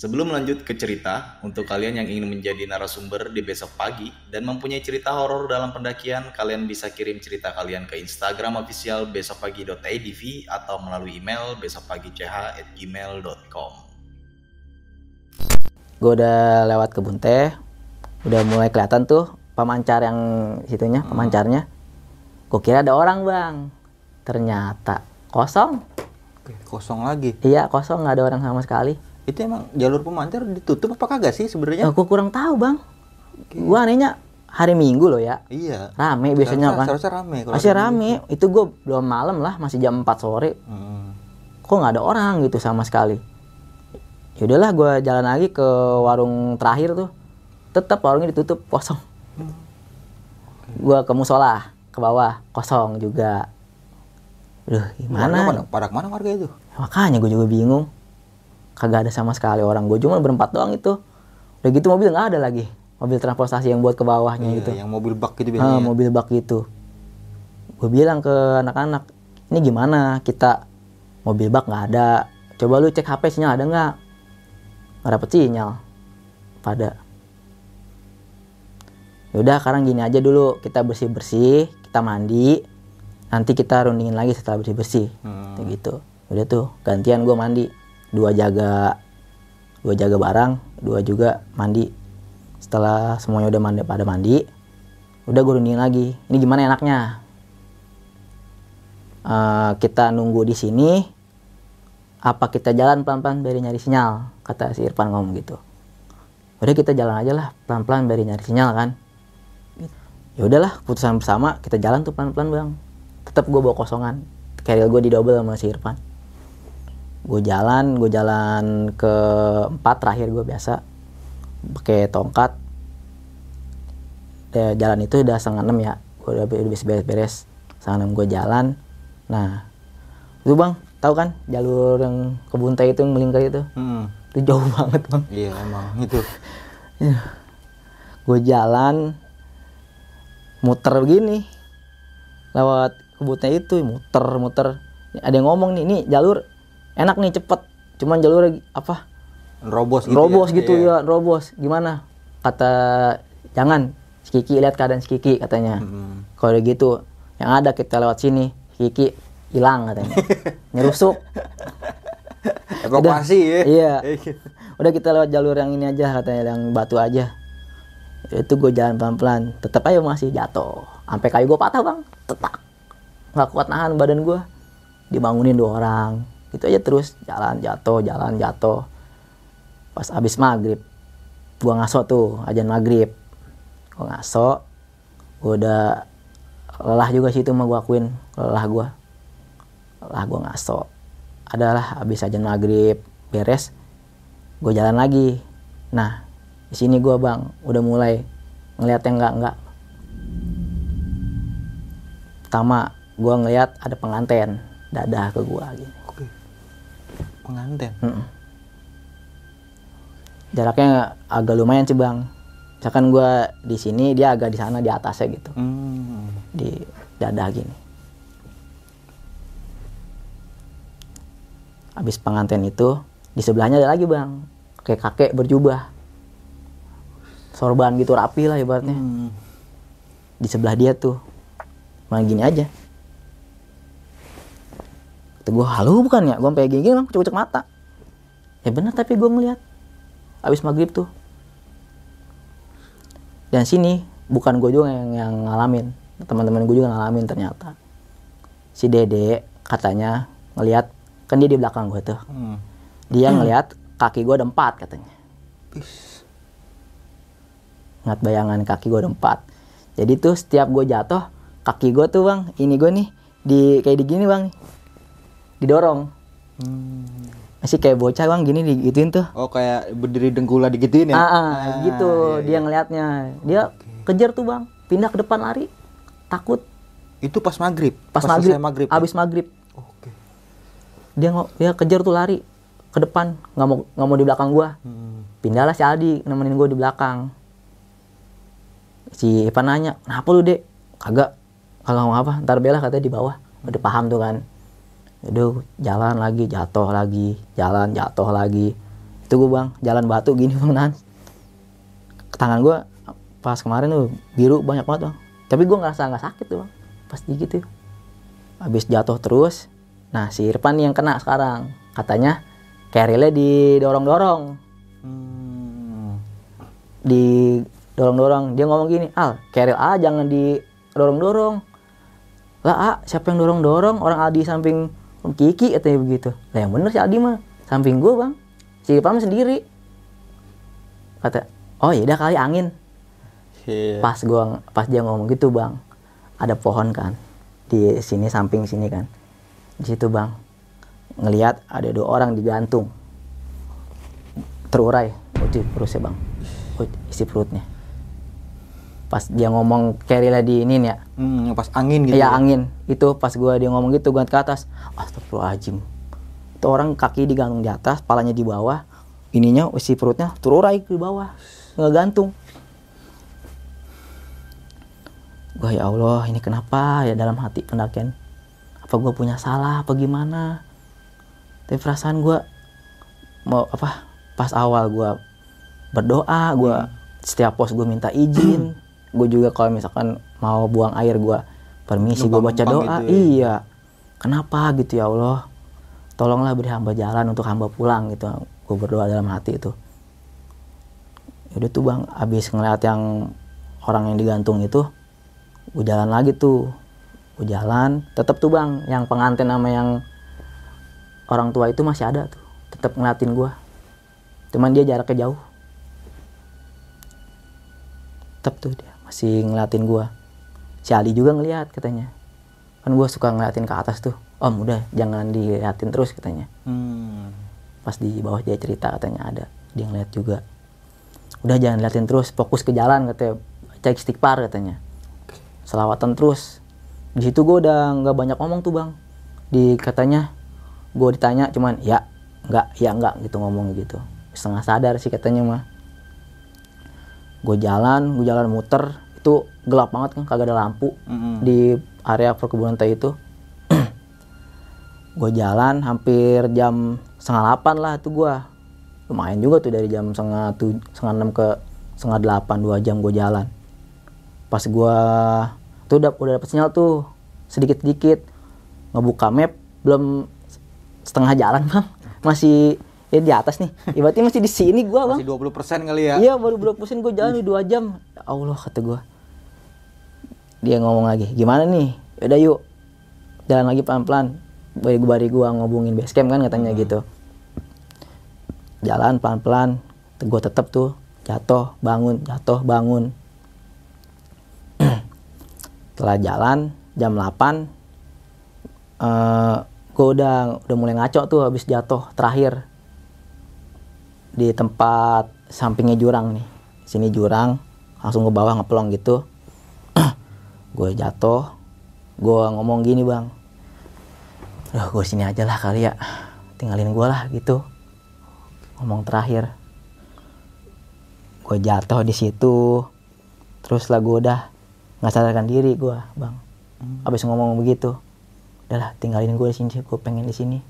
Sebelum lanjut ke cerita, untuk kalian yang ingin menjadi narasumber di besok pagi dan mempunyai cerita horor dalam pendakian, kalian bisa kirim cerita kalian ke Instagram official besokpagi.idv atau melalui email besokpagi.ch@gmail.com. gue udah lewat kebun teh udah mulai kelihatan tuh pemancar yang situnya pemancarnya. Gue kira ada orang bang. Ternyata kosong. Oke, kosong lagi. iya kosong nggak ada orang sama sekali Itu emang jalur pemancar ditutup apa kagak sih sebenarnya? aku kurang tahu bang gue anehnya hari minggu loh ya Iya. rame biasanya kan Seharusnya rame. kalau masih rame itu gue belum malam lah masih jam 4 sore Hmm. kok nggak ada orang gitu sama sekali ya udahlah gue jalan lagi ke warung terakhir tuh tetap warungnya ditutup kosong gue ke musola ke bawah kosong juga Duh, Warga gimana? pada, pada ke mana warga itu? Makanya gue juga bingung. Kagak ada sama sekali orang. Gue cuma berempat doang itu. Udah gitu mobil nggak ada lagi. Mobil transportasi yang buat ke bawahnya Iya, gitu. Yang mobil bak gitu Ah, biasanya. mobil bak gitu. Gue bilang ke anak-anak, ini gimana kita mobil bak nggak ada. Coba lu cek HP sinyal ada nggak? Nggak dapet sinyal. Pada. Yaudah sekarang gini aja dulu kita bersih bersih, kita mandi, nanti kita rundingin lagi setelah bersih bersih. Hmm. Kayak gitu. Udah tuh gantian gue mandi, dua jaga, dua jaga barang, dua juga mandi. Setelah semuanya udah mandi pada mandi, udah gue rundingin lagi. Ini gimana enaknya? Eh, kita nunggu di sini, apa kita jalan pelan-pelan dari nyari sinyal? Kata si Irfan ngomong gitu. Udah kita jalan aja lah pelan-pelan dari nyari sinyal kan. Ya udahlah keputusan bersama kita jalan tuh pelan-pelan bang. Tetap gue bawa kosongan. Carrier gue di double sama si Irfan. Gue jalan, gue jalan ke empat terakhir gue biasa pakai tongkat. Ya, jalan itu udah setengah enam ya. Gue udah udah beres-beres. Setengah enam gue jalan. Nah, itu bang, tahu kan jalur yang kebun teh itu yang melingkar itu? Hmm. Itu jauh banget bang. Iya emang itu. gue jalan muter begini lewat kebunnya itu muter muter ada yang ngomong nih ini jalur enak nih cepet. Cuman jalur apa? Robos gitu robos ya. gitu Iya. ya robos gimana? Kata jangan si Kiki lihat keadaan si Kiki katanya. Hmm. kalau gitu yang ada kita lewat sini si Kiki hilang katanya. Nyerusuk. Evakuasi ya. iya. Udah kita lewat jalur yang ini aja katanya yang batu aja. Itu gue jalan pelan-pelan. Tetap aja masih jatuh. Sampai kayu gue patah bang. Tetap. Nggak kuat nahan badan gue dibangunin dua orang itu aja terus jalan jatuh jalan jatuh. Pas abis maghrib gue ngaso tuh ajan maghrib. Gue ngaso gue udah lelah juga sih itu mah gue akuin lelah gue lelah gue ngaso. Adalah abis ajan maghrib beres gue jalan lagi. Nah di sini gue bang udah mulai ngeliat yang enggak enggak pertama gue ngeliat ada penganten dadah ke gue gini. Pengantin. Mm-mm. jaraknya agak lumayan sih bang misalkan gue di sini dia agak di sana di atasnya gitu Hmm. di dada gini. Habis pengantin itu di sebelahnya ada lagi bang, kayak kakek berjubah, sorban gitu rapi lah ibaratnya. Hmm. Di sebelah dia tuh, malah gini aja. Kata gue, halo bukan ya? Gue sampai gini-gini bang, kucek mata. Ya bener tapi gue ngeliat. Habis maghrib tuh. Dan sini bukan gue juga yang, yang ngalamin. Teman-teman gue juga ngalamin ternyata. Si Dede katanya ngelihat kan dia di belakang gue tuh. Hmm. Dia ngelihat kaki gue ada empat katanya. Is. Ngat bayangan kaki gue ada empat. Jadi tuh setiap gue jatuh, kaki gue tuh bang, ini gue nih di kayak di gini bang, didorong. Hmm. Masih kayak bocah bang gini digituin tuh. Oh kayak berdiri dengkula digituin ya? Ah, ah, gitu iya, dia iya. ngelihatnya. Dia kejar tuh bang, pindah ke depan lari, takut. Itu pas maghrib. Pas, selesai maghrib, maghrib. ya? abis maghrib. Oh. dia ngo- dia kejar tuh lari ke depan nggak mau nggak mau di belakang gua Hmm. pindahlah si Aldi nemenin gue di belakang si Ipan nanya kenapa lu dek kagak kagak mau apa ntar bela katanya di bawah udah paham tuh kan Udah jalan lagi jatuh lagi jalan jatuh lagi. Itu gue bang jalan batu gini bang nan. Tangan gue pas kemarin tuh biru banyak banget bang. Tapi gue ngerasa nggak sakit tuh bang. Pas digit tuh. Habis jatuh terus nah si Irfan yang kena sekarang. Katanya carry-nya didorong-dorong. Hmm. di dorong-dorong dia ngomong gini al keril a jangan didorong-dorong. Lah a siapa yang dorong-dorong? Orang Aldi samping Kiki katanya begitu. Lah yang bener si Aldi mah. Samping gue bang. Si Pam sendiri. Kata oh ya udah kali angin. Iya. pas gua pas dia ngomong gitu bang ada pohon kan di sini samping sini kan. Di situ bang ngelihat ada dua orang digantung terurai. Uji perutnya bang. Isi perutnya pas dia ngomong carry lah di ini nih ya. Hmm, pas angin gitu. Iya angin. Itu pas gua dia ngomong gitu gua ke atas. Astagfirullahaladzim. Itu orang kaki digantung di atas palanya di bawah. Ininya isi perutnya terurai ke bawah. Nggak gantung. Gua ya Allah ini kenapa ya dalam hati pendakian? Apa gua punya salah apa gimana? Tapi perasaan gua mau apa pas awal gua berdoa gua setiap pos gua minta izin gue juga kalau misalkan mau buang air gua permisi gua baca doa. gitu ya? iya. Kenapa? Gitu ya Allah. Tolonglah beri hamba jalan untuk hamba pulang gitu. Gue berdoa dalam hati itu. Yaudah tuh bang. Abis ngeliat yang orang yang digantung itu gue jalan lagi tuh. Gue jalan. Tetap tuh bang yang pengantin sama yang orang tua itu masih ada tuh. Tetap ngeliatin gua. Cuman dia jaraknya jauh. Tetap tuh dia masih ngeliatin gua. Si Ali juga ngeliat katanya. Kan gua suka ngeliatin ke atas tuh. Om udah jangan diliatin terus katanya. Hmm. pas di bawah dia cerita katanya ada. Dia ngeliat juga. Udah jangan liatin terus fokus ke jalan katanya. Cek istighfar katanya. Selawatan terus. Di situ gue udah nggak banyak ngomong tuh bang. Di katanya gue ditanya cuman ya nggak ya nggak gitu ngomong gitu. Setengah sadar sih katanya mah gue jalan gue jalan muter itu gelap banget kan kagak ada lampu Mm-mm. di area perkebunan teh itu. Gue jalan hampir jam setengah delapan lah tuh gue lumayan juga tuh dari jam setengah tuh setengah enam ke setengah delapan dua jam gue jalan. Pas gue tuh udah udah dapet sinyal tuh sedikit sedikit ngebuka map belum setengah jalan bang. Masih ya di atas nih ibaratnya masih di sini gue bang Masih 20% kali ya. Iya baru belum pusing gue jalan di dua jam. Ya Allah kata gue. Dia ngomong lagi, gimana nih? Yaudah yuk, jalan lagi pelan-pelan. Bari bari gue ngobongin base camp kan katanya gitu. Jalan pelan-pelan, gue tetap tuh jatuh bangun jatuh bangun. Setelah jalan jam 8 eh gue udah udah mulai ngaco tuh habis jatuh terakhir di tempat sampingnya jurang nih. Sini jurang langsung ke bawah ngeplong gitu. Gue jatuh gue ngomong gini bang Duh, gue sini aja lah kali ya tinggalin gue lah gitu. Ngomong terakhir gue jatuh di situ terus lah gue udah nggak sadarkan diri gue bang. Abis ngomong begitu udahlah tinggalin gue di sini gue pengen di sini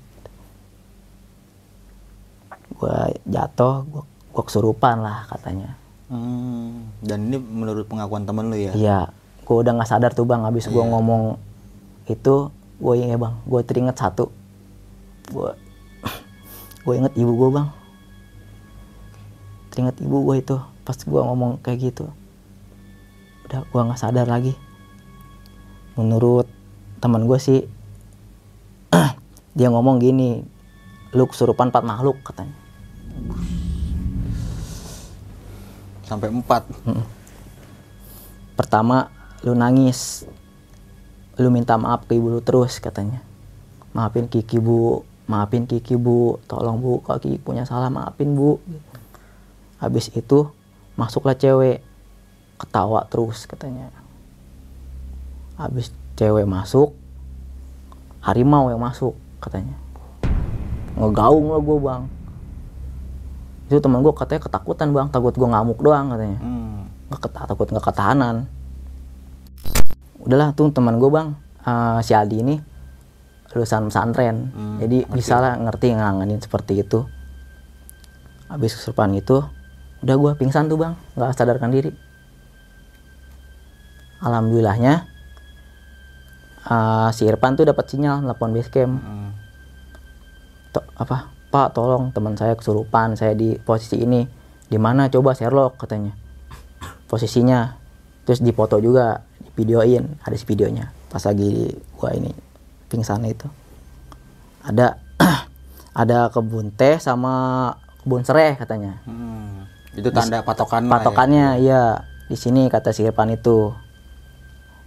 gue jatuh gue gue kesurupan lah katanya. Hmm. Dan ini menurut pengakuan temen lu ya? iya gue udah nggak sadar tuh bang habis gue ngomong itu gue inget bang gue teringat satu. Gue gue inget ibu gue bang. Teringat ibu gue itu pas gue ngomong kayak gitu. Udah gue nggak sadar lagi. Menurut teman gue sih dia ngomong gini lu kesurupan empat makhluk katanya Sampai 4. pertama lu nangis. Lu minta maaf ke ibu lu terus katanya. Maafin Kiki bu. Maafin Kiki bu. Tolong bu. Kalau Kiki punya salah maafin bu. Habis itu masuklah cewek. Ketawa terus katanya. Habis cewek masuk harimau yang masuk katanya. Ngegaung lah gue bang itu teman gue katanya ketakutan bang. Takut gue ngamuk doang katanya. Hmm. nggak ket- takut nggak ketahanan. Udahlah tuh teman gue bang. Eh, si Aldi ini lulusan pesantren. Hmm, jadi bisa lah ngerti nganganin seperti itu. Habis kesurupan itu udah gue pingsan tuh bang. Nggak sadarkan diri. Alhamdulillahnya eh, si Irfan tuh dapat sinyal telepon base camp Hmm. Apa Pak tolong teman saya kesurupan saya di posisi ini. Di mana? Coba Sherlock katanya. Posisinya. Terus dipoto juga videoin ada si videonya pas lagi gua ini pingsan itu. Ada ada kebun teh sama kebun sereh katanya. Hmm. Itu tanda patokan lah ya. patokannya iya. Di sini kata si Irfan itu.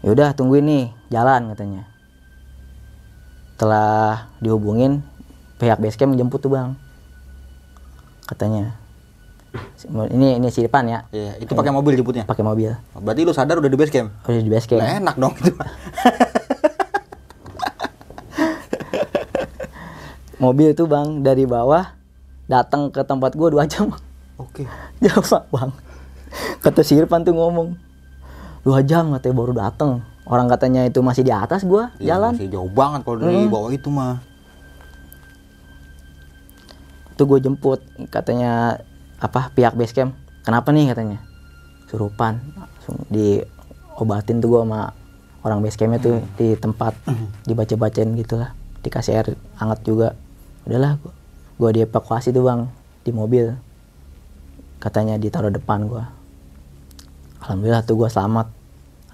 Yaudah tungguin nih jalan katanya. Setelah dihubungin pihak basecamp jemput tuh bang katanya ini ini si Irfan ya Iya, itu pakai mobil jemputnya. pakai mobil Berarti lu sadar udah di base camp. udah di basecamp Nah, enak dong itu. mobil itu bang dari bawah datang ke tempat gua dua jam Oke. jauh bang kata si Irfan tuh ngomong dua jam katanya baru datang orang katanya itu masih di atas gua Iya, jalan Masih jauh banget kalau dari bawah itu mah. Itu gue jemput katanya apa pihak base camp kenapa nih? katanya. Surupan langsung diobatin tuh gue sama orang base campnya tuh di tempat dibaca bacain gitulah dikasih air hangat juga. Udahlah gue gue dievakuasi tuh bang di mobil. Katanya ditaruh depan gue alhamdulillah tuh gue selamat.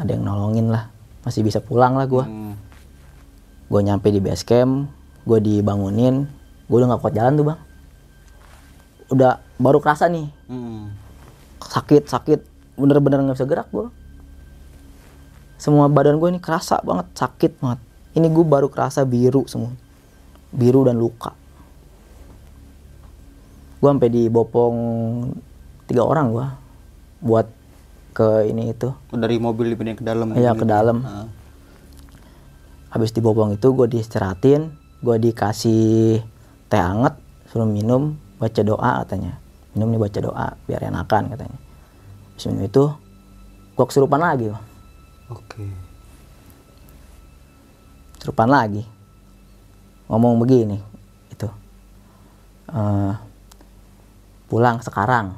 Ada yang nolongin lah. Masih bisa pulang lah gue Hmm. gue nyampe di base camp gue dibangunin. Gue udah nggak kuat jalan tuh bang udah baru kerasa nih Hmm. sakit sakit bener-bener nggak bisa gerak gue semua badan gue ini kerasa banget sakit banget ini gue baru kerasa biru semua biru dan luka gue sampai dibopong tiga orang gue buat ke ini itu Dari mobil dipindahin ke dalam. Iya, ke dalam. Heeh. habis dibopong itu gue diistirahatin gue dikasih teh hangat suruh minum baca doa katanya. Minum nih baca doa biar enakan katanya. Habis minum itu gue kesurupan lagi Bang. Oke. kesurupan lagi. Ngomong begini itu. Eh, pulang sekarang.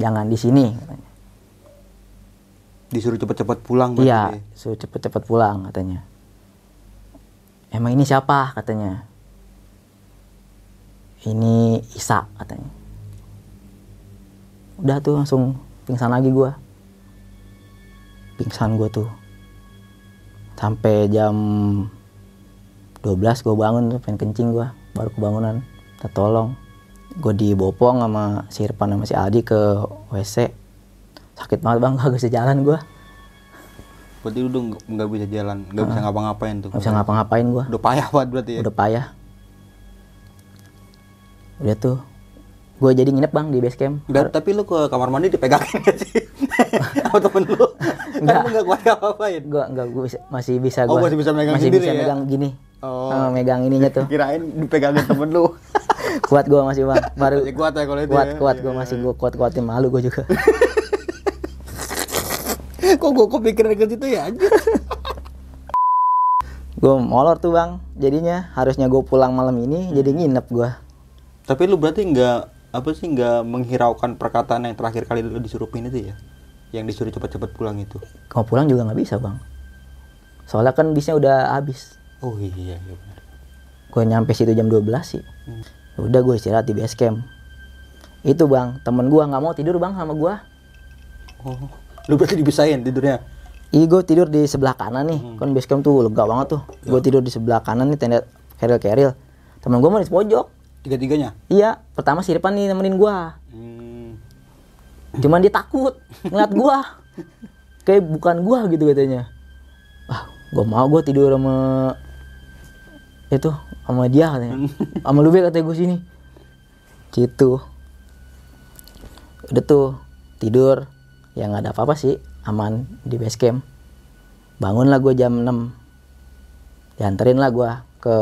Jangan di sini katanya. Disuruh cepet-cepet pulang iya dia. suruh cepet-cepet pulang katanya. Emang ini siapa katanya ini Isa katanya. Udah tuh langsung pingsan lagi gua. Pingsan gua tuh. Sampai jam 12 gua bangun tuh pengen kencing gua baru kebangunan. Minta tolong. Gue dibopong sama si Irfan sama si Aldi ke WC sakit banget bang. Gak bisa jalan gua. Berarti lu udah nggak- bisa jalan, nggak bisa ngapa-ngapain tuh. nggak bisa ngapa-ngapain gua. Udah payah banget berarti ya. udah payah udah tuh gue jadi nginep bang di base camp Dan, tapi lu ke kamar mandi dipegangin gak sih? Sama temen lu? Enggak. Kan lu gak kuat ngapa-ngapain. gue enggak gue masih bisa Oh, gua, masih bisa megang masih sendiri bisa ya? megang gini Oh. Eh, megang ininya tuh Kirain dipegangin temen lu. kuat gue masih bang baru Masih kuat ya kalau itu kuat ya? kuat Iya, gue iya, masih gue kuat kuatin malu gue juga Kok gua kepikiran ke situ ya anjir? gue molor tuh bang jadinya harusnya gue pulang malam ini jadi nginep gue Tapi lu berarti nggak apa sih nggak menghiraukan perkataan yang terakhir kali lu disurupin itu ya? Yang disuruh cepet-cepet pulang itu. mau pulang juga nggak bisa bang. Soalnya kan bisnya udah habis. Oh iya, iya benar. gue nyampe situ jam 12 sih. Hmm. udah gue istirahat di base camp. Itu bang. Temen gue nggak mau tidur bang sama gue Oh, lu berarti dibisain tidurnya? Iya gue tidur di sebelah kanan nih. Kan base camp tuh lega banget tuh. Gue tidur di sebelah kanan nih tenda keril keril temen gue mau di pojok Tiga-tiganya? iya pertama si Irfan nih nemenin gue Hmm. cuman dia takut ngeliat gue kayak bukan gue gitu katanya. Ah gue mau gue tidur sama itu sama dia katanya. Sama lu katanya gue sini. Gitu. Udah tuh tidur. Ya nggak ada apa-apa sih aman di base camp. Bangun lah gue jam 6 dianterin lah gue ke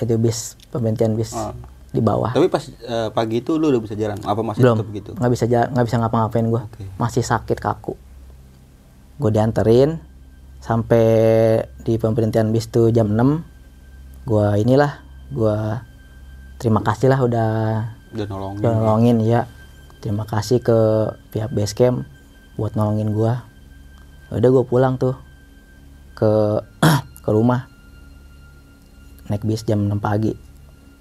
itu bis pemberhentian bis Oh. di bawah Tapi pas eh, pagi itu lu udah bisa jalan? Apa masih belum tetap gitu? nggak bisa ja- nggak bisa ngapa-ngapain gue Oke. masih sakit kaku gue dianterin sampai di pemberhentian bis tuh jam 6 gue inilah gue terima kasih lah udah Udah nolongin. udah nolongin ya terima kasih ke pihak base camp buat nolongin gue udah gue pulang tuh ke ke rumah naik bis jam 6 pagi.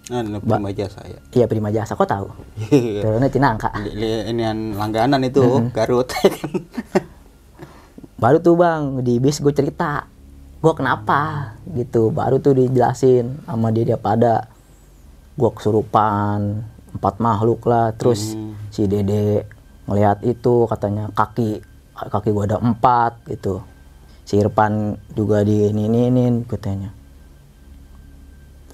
Nah, ini prima jasa ya. iya prima jasa kok tahu? Iya. turunnya Cinangka Li- li- Inian langganan itu Garut. baru tuh bang di bis gue cerita. Gue kenapa? Gitu. Baru tuh dijelasin sama dia dia pada. Gue kesurupan empat makhluk lah. Terus Hmm. si dede ngelihat itu katanya kaki kaki gue ada empat gitu. Si Irfan juga di ini ini katanya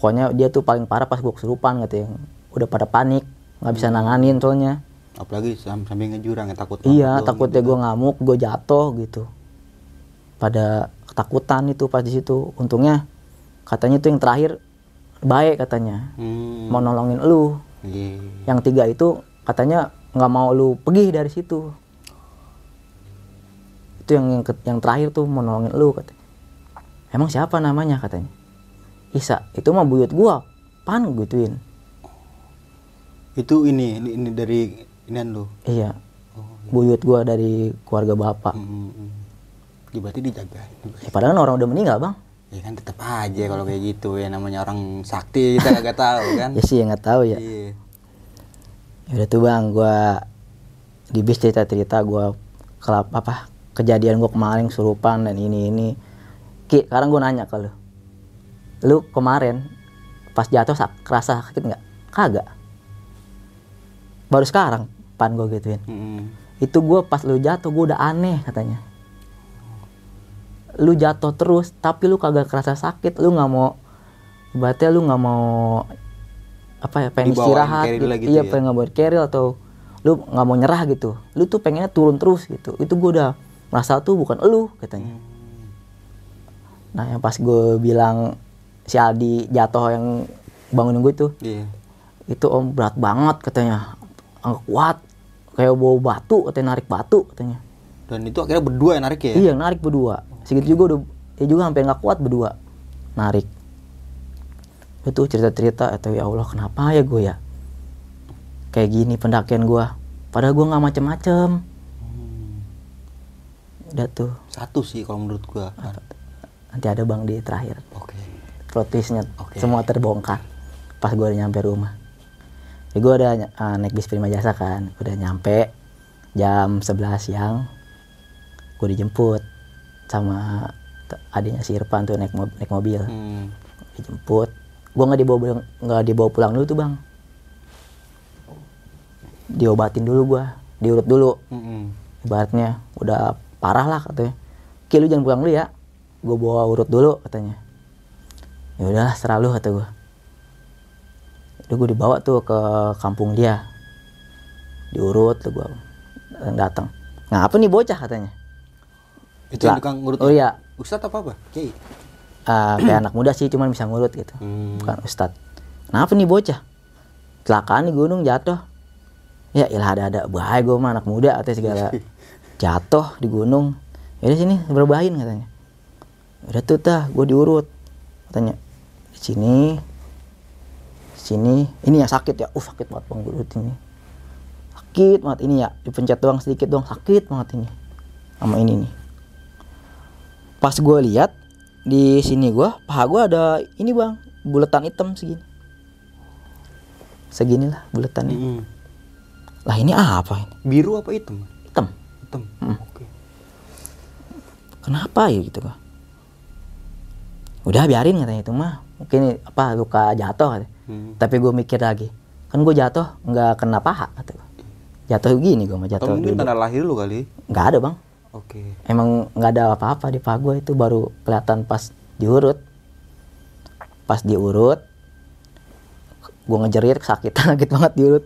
pokoknya dia tuh paling parah pas gue kesurupan katanya udah pada panik nggak bisa nanganin soalnya Apalagi sam- sambil ngejurang ya takut. Iya, takutnya gitu. gue ngamuk, gue jatuh gitu. Pada ketakutan itu pas di situ. Untungnya katanya itu yang terakhir baik katanya, Hmm. mau nolongin lu. Iya. Yang tiga itu katanya nggak mau lu pergi dari situ. Itu yang yang, yang terakhir tuh mau nolongin lu katanya. Emang siapa namanya katanya? Isa, itu mah buyut gua. Pan gituin. Itu ini ini, ini dari inian lu. Iya, Oh. buyut gua dari keluarga bapak. Hmm, hmm, hmm. Ya, berarti dijaga. Ya, padahal orang udah meninggal bang. Ya kan tetap aja kalau kayak gitu ya namanya orang sakti kita kagak tahu kan. Ya sih nggak tahu ya. Iya. Ya udah tuh bang, gua di bis cerita cerita gua kelap apa kejadian gua kemarin surupan dan ini ini. Ki, sekarang gua nanya ke lu, lu kemarin pas jatuh sak kerasa sakit nggak? Kagak. Baru sekarang pan gua gituin. Hmm. Itu gua pas lu jatuh gua udah aneh katanya. Lu jatuh terus tapi lu kagak kerasa sakit, lu nggak mau ibaratnya lu nggak mau apa ya pengen Dibawain istirahat gitu. lagi iya ya? pengen nggak buat carrier atau lu nggak mau nyerah gitu lu tuh pengennya turun terus gitu itu gue udah merasa tuh bukan lu katanya Hmm. nah yang pas gue bilang si Aldi jatuh yang bangunin gue tuh. Iya. itu om berat banget katanya. Nggak kuat. Kayak bawa batu katanya narik batu katanya. Dan itu akhirnya berdua yang narik ya? iya narik berdua. Segitu juga udah dia juga sampai nggak kuat berdua. Narik. Itu cerita cerita atau ya Allah kenapa ya gue ya? Kayak gini pendakian gue padahal gue nggak macem-macem. Udah tuh. Satu sih kalau menurut gua. nanti ada bang di terakhir. Oke. Plot twistnya Oke. semua terbongkar pas gue udah nyampe rumah. Jadi gue udah uh, naik bis prima jasa kan. Udah nyampe jam 11 siang gue dijemput sama adiknya si Irfan tuh naik, mo- naik mobil. Hmm. dijemput. Gue nggak dibawa pulang- nggak dibawa pulang dulu tuh bang. Diobatin dulu gue diurut dulu. Hmm. ibaratnya udah parah lah katanya. Ki lu jangan pulang dulu ya. Gue bawa urut dulu katanya ya udahlah serah lu kata gue udah gue dibawa tuh ke kampung dia. Diurut tuh gue datang ngapa nih bocah katanya? Itu yang tukang ngurut. oh iya. Ustadz apa apa? Kiai. Ah, kayak anak muda sih cuman bisa ngurut gitu. Hmm. bukan ustad kenapa nih bocah? Kecelakaan di gunung jatuh. Ya ilah ada ada bahaya gue mah anak muda atau segala. Jatuh di gunung. Ya sini berbahin katanya. Udah tuh tah gue diurut katanya di sini sini ini yang sakit ya uh sakit banget bang gue urut ini sakit banget ini ya dipencet doang sedikit doang sakit banget ini sama ini nih pas gue lihat di sini gua paha gua ada ini bang buletan hitam segini segini lah buletannya Hmm. lah ini apa ini Biru apa hitam? hitam Hitam. Hmm. Oke. kenapa ya gitu gua udah biarin katanya itu mah mungkin apa luka jatuh katanya. Hmm. tapi gue mikir lagi kan gue jatuh nggak kena paha kata gua jatuh gini gue mah Atau jatuh mungkin duduk. tanda lahir lu kali. nggak ada bang Oke. emang nggak ada apa-apa di paha gue itu baru kelihatan pas diurut pas diurut gue ngejerit sakit sakit banget diurut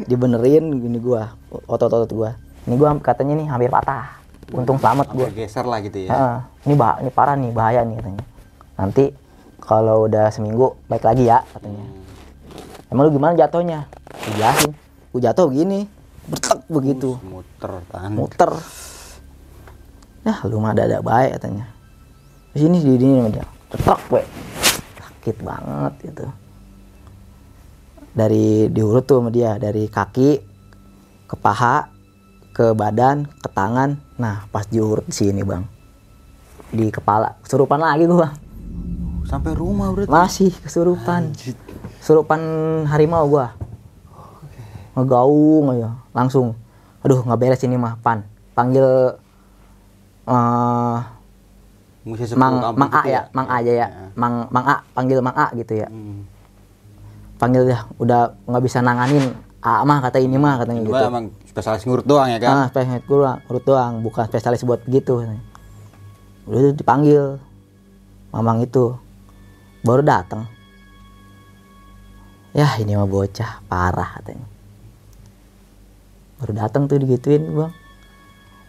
dibenerin gini gue otot-otot gue ini gue katanya nih hampir patah untung selamat gue geser lah gitu ya. Ini bah ini parah nih bahaya nih katanya nanti kalau udah seminggu baik lagi ya katanya. Emang lu gimana jatuhnya? Dijelasin gue jatuh begini bertek begitu. Muter kan muter. Ya lu mah ada baik katanya. Di sini di sini dia cetok we. Sakit banget gitu. Dari diurut tuh sama dia dari kaki ke paha ke badan ke tangan. Nah pas diurut di sini bang. Di kepala. Kesurupan lagi gua sampai rumah berarti. Masih kesurupan. Kesurupan harimau gua. Ngegaung aja langsung. Aduh nggak beres ini mah pan. Panggil eh sepuluh mang mang A gitu ya mang A aja ya. Mang mang A panggil mang A gitu ya. Hmm. panggil ya udah nggak bisa nanganin. A mah kata ini mah katanya Cuma gitu. emang spesialis ngurut doang ya kan ah spesialis doang urut doang bukan spesialis buat gitu. Udah dipanggil mamang itu baru datang ya ini mah bocah parah katanya. Baru datang tuh digituin bang.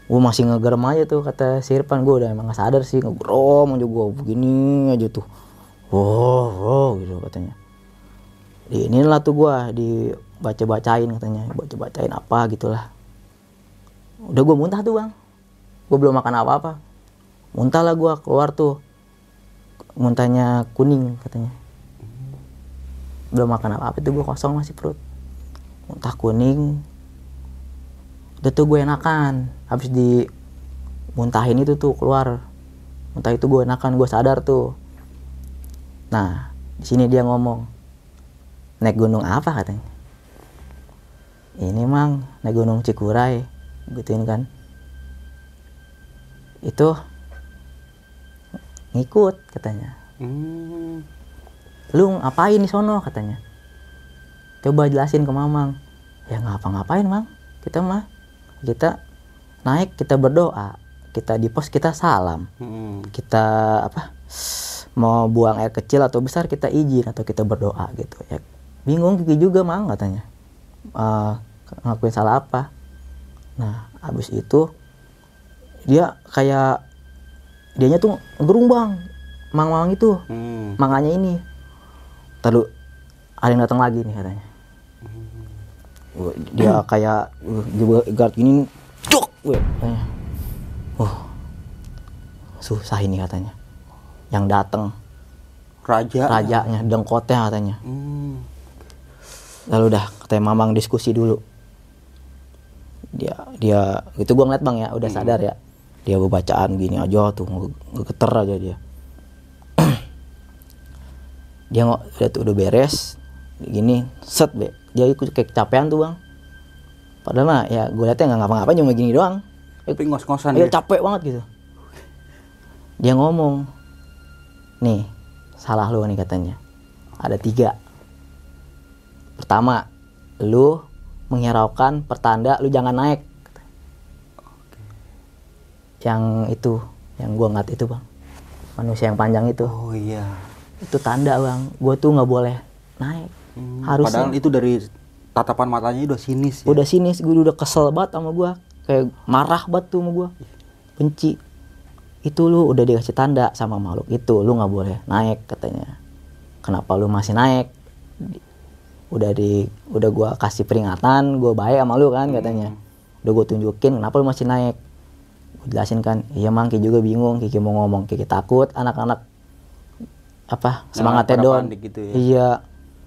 Gue masih ngegerem aja tuh kata si Irfan. Gue udah emang gak sadar sih ngegerem aja gue begini aja tuh. Wow, wow gitu katanya. Di inilah tuh gue dibaca bacain katanya. Baca bacain apa gitulah. Udah gue muntah tuh bang. Gue belum makan apa apa muntah lah gue keluar tuh muntahnya kuning katanya. Belum makan apa apa itu gue kosong masih perut. Muntah kuning udah tuh gue enakan. Habis di muntahin itu tuh keluar. Muntah itu gue enakan gue sadar tuh. Nah di sini dia ngomong naik gunung apa? katanya. Ini mang naik gunung Cikuray. Gituin kan. Itu ngikut katanya. Hmm. lu ngapain di sono katanya. Coba jelasin ke mamang. Ya ngapa-ngapain mang? Kita mah kita naik kita berdoa. Kita di pos kita salam. Hmm. kita apa mau buang air kecil atau besar kita izin atau kita berdoa gitu. Ya bingung Kiki juga mang katanya. Eh, ngakuin salah apa? Nah habis itu dia kayak dianya tuh gerung bang. Mang-mang itu. Hmm. manganya ini. Lalu ada yang datang lagi nih katanya. Wah, dia kayak uh, guard gini cuk! Weh, katanya. Uh susah ini katanya. Yang datang Raja. rajanya dengkotnya katanya. Hmm. lalu udah katanya mamang diskusi dulu. Dia dia itu gua ngeliat bang ya. Udah sadar ya dia bacaan gini aja tuh nge- ngegeter aja dia. Dia nggak udah tuh udah beres gini set be. Dia ikut kayak kecapean tuh bang. Padahal mah ya gue liatnya nggak ngapa-ngapain cuma gini doang. Tapi ngos-ngosan dia. ya. capek banget gitu. Dia ngomong nih salah lu nih katanya. Ada tiga. Pertama lu menghiraukan pertanda lu jangan naik yang itu yang gua ngat itu bang. Manusia yang panjang itu. Oh iya. itu tanda bang. Gua tuh nggak boleh naik. Hmm. harusnya Padahal itu dari tatapan matanya udah sinis ya. udah sini gue udah kesel banget sama gua. Kayak marah banget tuh sama gua. Benci. Itu lu udah dikasih tanda sama makhluk itu. Lu nggak boleh naik katanya. Kenapa lu masih naik? Udah di udah gua kasih peringatan gua baik sama lu kan katanya. Udah gua tunjukin kenapa lu masih naik jelasin kan iya mang Kiki juga bingung Kiki mau ngomong Kiki takut anak-anak apa semangatnya pada down. panik gitu ya. iya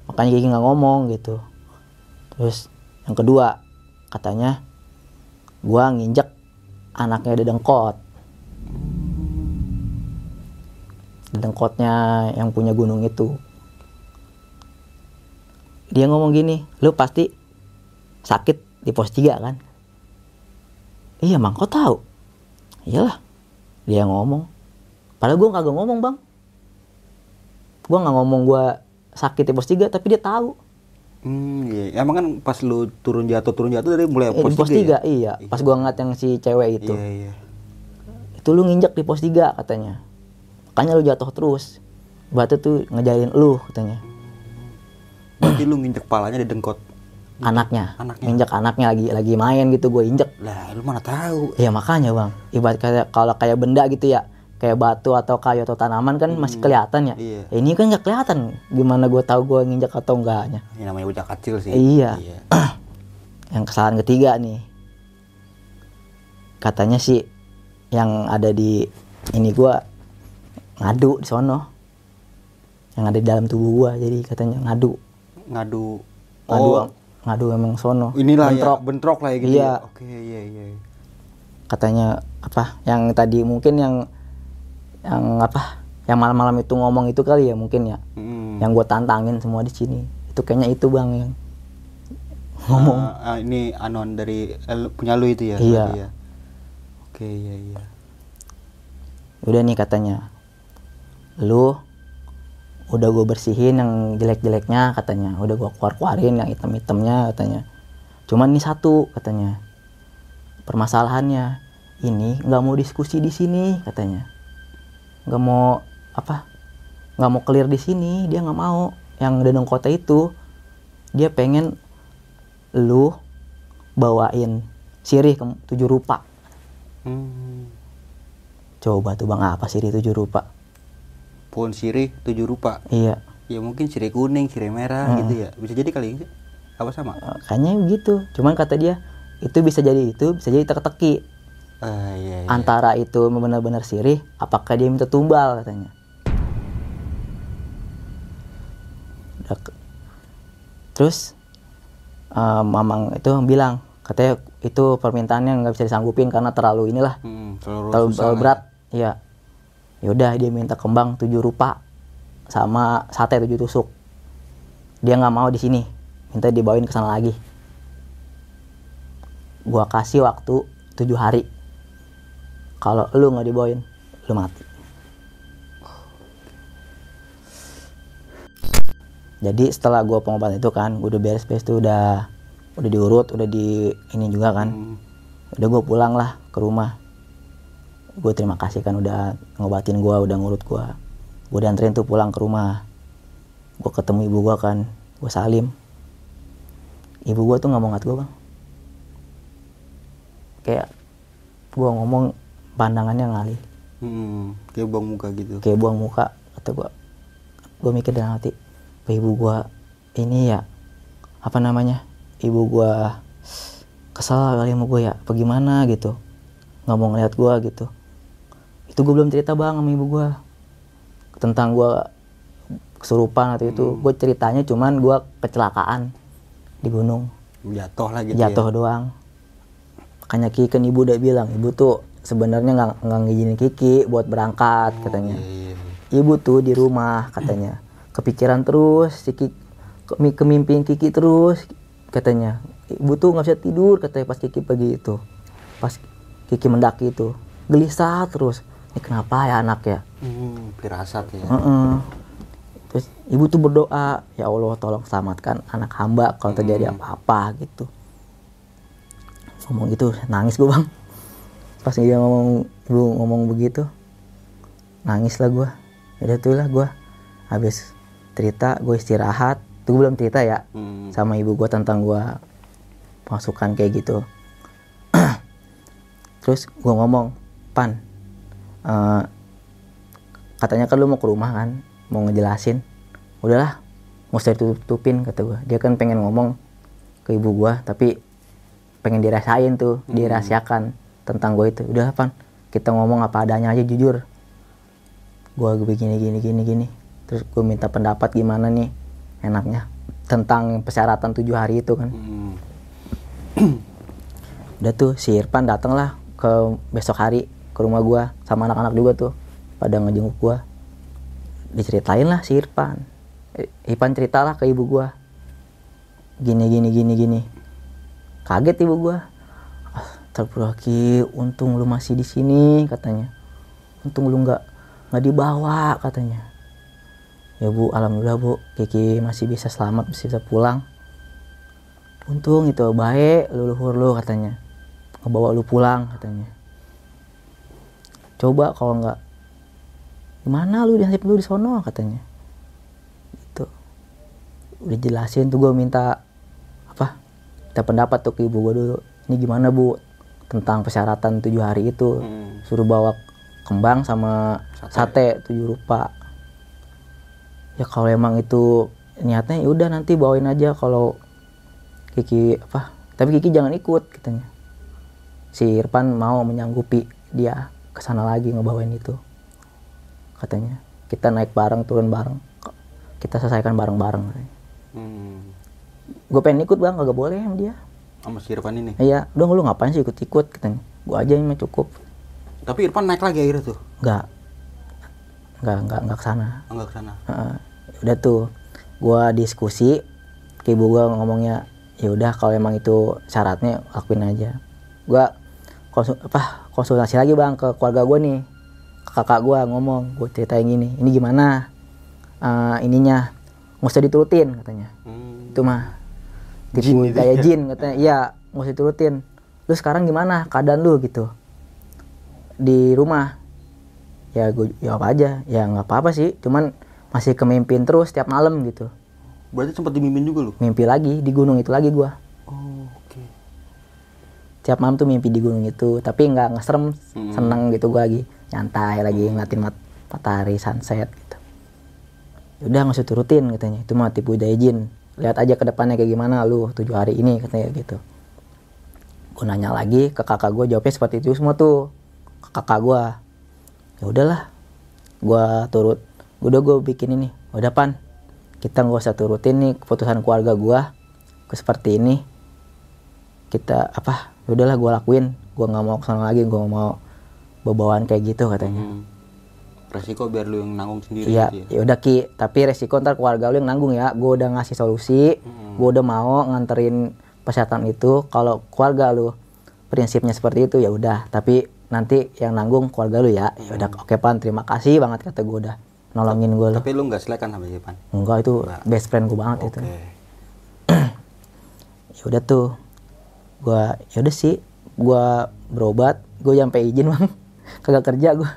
makanya Kiki nggak ngomong gitu. Terus yang kedua katanya gua nginjek anaknya dedengkot dedengkotnya yang punya gunung itu. Dia ngomong gini lu pasti sakit di pos 3 kan? Iya mang kok tahu iyalah dia ngomong. Padahal gua kagak ngomong bang. Gua nggak ngomong gua sakit di pos 3 tapi dia tahu. Hmm, iya. Emang kan pas lu turun jatuh turun jatuh dari mulai Eh, di pos tiga 3 iya. Pas gua ngeliat yang si cewek itu. Iya, iya. itu lu nginjek di pos 3 katanya. Makanya lu jatuh terus. Batu tuh ngejarin lu katanya. Berarti lu nginjek palanya di dengkot. Anaknya, Anaknya. nginjek anaknya lagi lagi main gitu gue injek Lah, lu mana tahu. ya makanya bang ibarat kayak kalau kayak benda gitu ya kayak batu atau kayu atau tanaman kan masih kelihatan ya Iya. ini kan nggak kelihatan gimana gue tahu gue nginjak atau enggaknya Ini namanya bocah kecil sih. Iya. yang kesalahan ketiga nih katanya sih yang ada di ini gua ngadu di sono yang ada di dalam tubuh gua jadi katanya ngadu Ngadu. ngadu Oh, ngadu emang sono inilah bentrok ya, bentrok lah ya gitu. Iya. ya. Oke, iya iya. iya. katanya apa yang tadi mungkin yang yang apa yang malam-malam itu ngomong itu kali ya mungkin ya Mm. yang gua tantangin semua di sini itu kayaknya itu bang yang ngomong Ah, ah, ini anon dari eh, punya lu itu ya. Iya. ya? Oke, iya iya. udah nih katanya lu udah gue bersihin yang jelek-jeleknya katanya. Udah gue keluar-keluarin yang hitam-hitamnya katanya. Cuman nih satu katanya. Permasalahannya ini nggak mau diskusi di sini katanya. Nggak mau apa nggak mau clear di sini dia nggak mau yang Danang Kota itu. Dia pengen lu bawain sirih ke tujuh rupa. Hmm. coba tuh bang apa sirih tujuh rupa Pohon sirih tujuh rupa. iya Ya mungkin sirih kuning, sirih merah Hmm. gitu ya. Bisa jadi kali sih. Apa sama? Eh, kayaknya begitu cuman kata dia itu bisa jadi itu bisa jadi teka-teki Ah, iya, iya. antara itu benar-benar sirih apakah dia minta tumbal katanya terus eh, mamang itu bilang katanya itu permintaannya nggak bisa disanggupin karena terlalu inilah Hmm, terlalu, terlalu, terlalu berat iya yaudah dia minta kembang tujuh rupa sama sate tujuh tusuk. Dia nggak mau di sini. Minta dibawain ke sana lagi. Gua kasih waktu tujuh hari. Kalau lu nggak dibawain lu mati. Jadi setelah gua pengobatan itu kan gua udah beres-beres tuh udah udah diurut udah di ini juga kan. Hmm. udah gue pulang lah ke rumah gue terima kasih kan udah ngobatin gue udah ngurut gue gue dianterin tuh pulang ke rumah. Gue ketemu ibu gue kan gue salim. Ibu gue tuh nggak mau ngat gue bang. Kayak gue ngomong pandangannya ngalih. Hmm, kayak buang muka gitu. kayak buang muka kata gue gue mikir dalam hati ibu gue ini ya apa namanya? Ibu gue kesel kali sama gue ya apa gimana gitu? Nggak mau ngeliat gue gitu itu gue belum cerita bang sama ibu gue tentang gue kesurupan atau itu. Gue ceritanya cuman gue kecelakaan di gunung. Jatuh lah gitu jatuh ya. doang. Makanya Kiki kan ibu udah bilang ibu tuh sebenarnya nggak nggak ngizinin Kiki buat berangkat katanya. Iya, iya. ibu tuh di rumah katanya. Kepikiran terus si Kiki kemi- kemimpiin Kiki terus katanya. Ibu tuh nggak bisa tidur katanya pas Kiki pergi itu. Pas Kiki mendaki itu. Gelisah terus ini kenapa ya anak ya? Hmm, firasat ya. Heeh. terus ibu tuh berdoa ya Allah tolong selamatkan anak hamba kalau terjadi apa-apa gitu. Ngomong gitu nangis gue bang. Pas dia ngomong ibu ngomong begitu nangis lah gue udah tuh lah gue habis cerita gue istirahat. Tuh belum cerita ya Hmm. sama ibu gue tentang gue masukan kayak gitu. Terus gue ngomong pan eh, katanya kan lu mau ke rumah kan mau ngejelasin. Udahlah nggak usah ditutupin kata gue dia kan pengen ngomong ke ibu gue tapi pengen dirasain tuh dirahasiakan tentang gue itu. Udah pan. Kita ngomong apa adanya aja jujur. Gue begini gini gini gini. Terus gue minta pendapat gimana nih enaknya tentang persyaratan tujuh hari itu kan. Hmm. udah tuh si Irfan dateng lah ke besok hari ke rumah gua sama anak-anak juga tuh pada ngejenguk gua. Diceritain lah si Irfan. Eh, Irfan ceritalah ke ibu gua. Gini gini gini gini. Kaget ibu gua. Astagfirullah Ki untung lu masih di sini katanya. Untung lu nggak nggak dibawa katanya. Ya bu alhamdulillah bu Kiki masih bisa selamat masih bisa pulang. Untung itu baik leluhur lu katanya. Ngebawa lu pulang katanya coba kalau nggak gimana lu nasib lu di sono? katanya. Itu udah jelasin tuh gue minta apa minta pendapat tuh ke ibu gue dulu ini gimana bu? Tentang persyaratan tujuh hari itu. Hmm. suruh bawa kembang sama sate, tujuh rupa. Ya kalau emang itu niatnya ya udah nanti bawain aja kalau Kiki apa tapi Kiki jangan ikut katanya. Si Irfan mau menyanggupi dia ke sana lagi ngebawain itu katanya kita naik bareng turun bareng kita selesaikan bareng-bareng katanya. Hmm. gue pengen ikut bang kagak boleh sama dia Sama si Irfan ini. iya udah lu ngapain sih ikut-ikut katanya gue aja yang cukup Tapi Irfan naik lagi akhirnya tuh. nggak nggak nggak nggak ke sana Enggak ke sana. Heeh. udah tuh gua diskusi ke ibu gua ngomongnya ya udah kalau emang itu syaratnya lakuin aja gua konsul, apa konsultasi lagi bang ke keluarga gua nih. Ke kakak gua ngomong gua ceritain gini ini gimana Eh, ininya? Nggak usah diturutin katanya. Hmm. itu mah tipu daya jin katanya. Iya nggak usah diturutin. Lu sekarang gimana? Keadaan lu gitu. Di rumah. Ya gue jawab aja. Ya nggak apa-apa sih cuman masih kemimpin terus tiap malam gitu. Berarti sempat dimimpin juga lu? mimpi lagi di gunung itu lagi gua. oke. Tiap malam tuh mimpi di gunung itu tapi nggak ngeserem seneng gitu gua lagi nyantai lagi ngeliatin mat matahari sunset gitu. Ya udah nggak usah turutin katanya. Itu mah tipu daya jin lihat aja ke depannya kayak gimana lu tujuh hari ini katanya gitu. Gue nanya lagi ke kakak gue jawabnya seperti itu semua tuh ke kakak gue ya udahlah gue turut udah gue bikin ini. Udah pan. Kita nggak usah turutin nih keputusan keluarga gue ke seperti ini. Kita apa udahlah gue lakuin gue nggak mau ke sana lagi gue mau bawaan kayak gitu katanya Hmm. Resiko biar lu yang nanggung sendiri Iya, gitu ya. ya udah Ki, tapi resiko ntar keluarga lu yang nanggung ya. Gue udah ngasih solusi, gue udah mau nganterin kesehatan itu. Kalau keluarga lu prinsipnya seperti itu ya udah, tapi nanti yang nanggung keluarga lu ya. Ya udah, oke pan, terima kasih banget kata gue udah nolongin gue. Tapi lu nggak selekan sama Irfan? Enggak itu best friend gue banget itu. Oke. Ya udah tuh, gue ya udah sih, gue berobat, gue sampai izin bang, kagak kerja gue.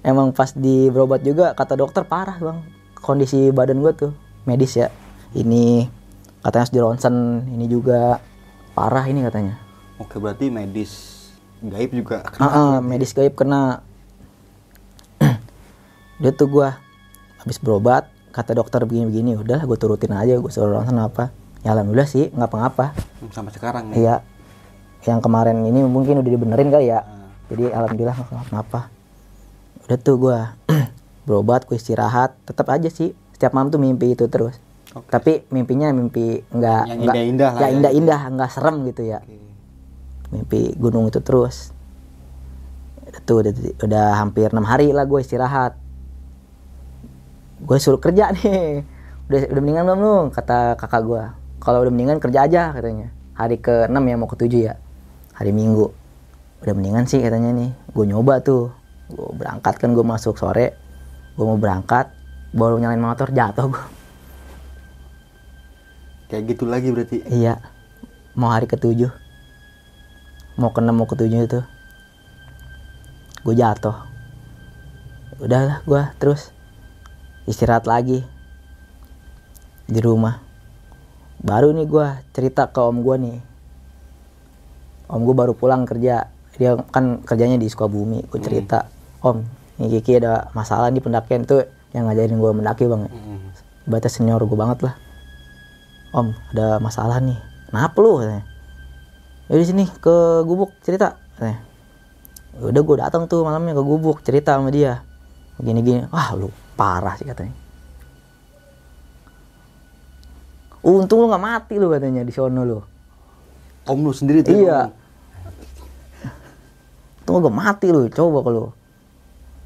Emang pas di berobat juga kata dokter parah bang, kondisi badan gue tuh medis ya. Ini katanya harus di ronsen, ini juga parah ini katanya. Oke, berarti medis gaib juga. Ah, ah, medis gaib kena. Udah tuh gue habis berobat, kata dokter begini-begini, udah gue turutin aja, gue suruh ronsen apa. Ya alhamdulillah sih, ngapa-ngapa. Hmm, Sampai sekarang nih. Iya. Yang kemarin ini mungkin udah dibenerin kali ya. Jadi alhamdulillah nggak kenapa. Udah tuh gua berobat, gue istirahat, tetap aja sih setiap malam tuh mimpi itu terus. Oke. Tapi mimpinya mimpi nggak nggak indah-indah lah nggak ya. indah-indah, nggak serem gitu ya. Oke. Mimpi gunung itu terus. Udah tuh udah, udah hampir enam hari lah gue istirahat. Gue suruh kerja nih. Udah udah mendingan belum lu? Kata kakak gue. Kalau udah mendingan kerja aja katanya. Hari ke 6 ya mau ke 7 ya. Hari Minggu. Udah mendingan sih katanya nih. Gue nyoba tuh. Gue berangkat kan gue masuk sore. Gue mau berangkat. Baru nyalain motor jatuh gue. Kayak gitu lagi berarti. Iya. Mau hari ke-7. Mau ke-6 mau ke-7 itu. Gue jatuh. Udahlah gue terus istirahat lagi di rumah. Baru nih gue cerita ke om gue nih. Om gue baru pulang kerja. Dia kan kerjanya di Sukabumi. Gue cerita, Om, ini Kiki ada masalah di pendakian itu yang ngajarin gue mendaki bang. Hmm. Ibaratnya senior gue banget lah. Om, ada masalah nih. Kenapa lu? Katanya. Ya di sini ke gubuk cerita. Katanya. Ya Udah gue datang tuh malamnya ke gubuk cerita sama dia. Gini-gini. Wah lu parah sih katanya. Untung lu nggak mati lu katanya di sono lu. Om lu sendiri tuh. Iya. Untung gak mati lu. Coba kalau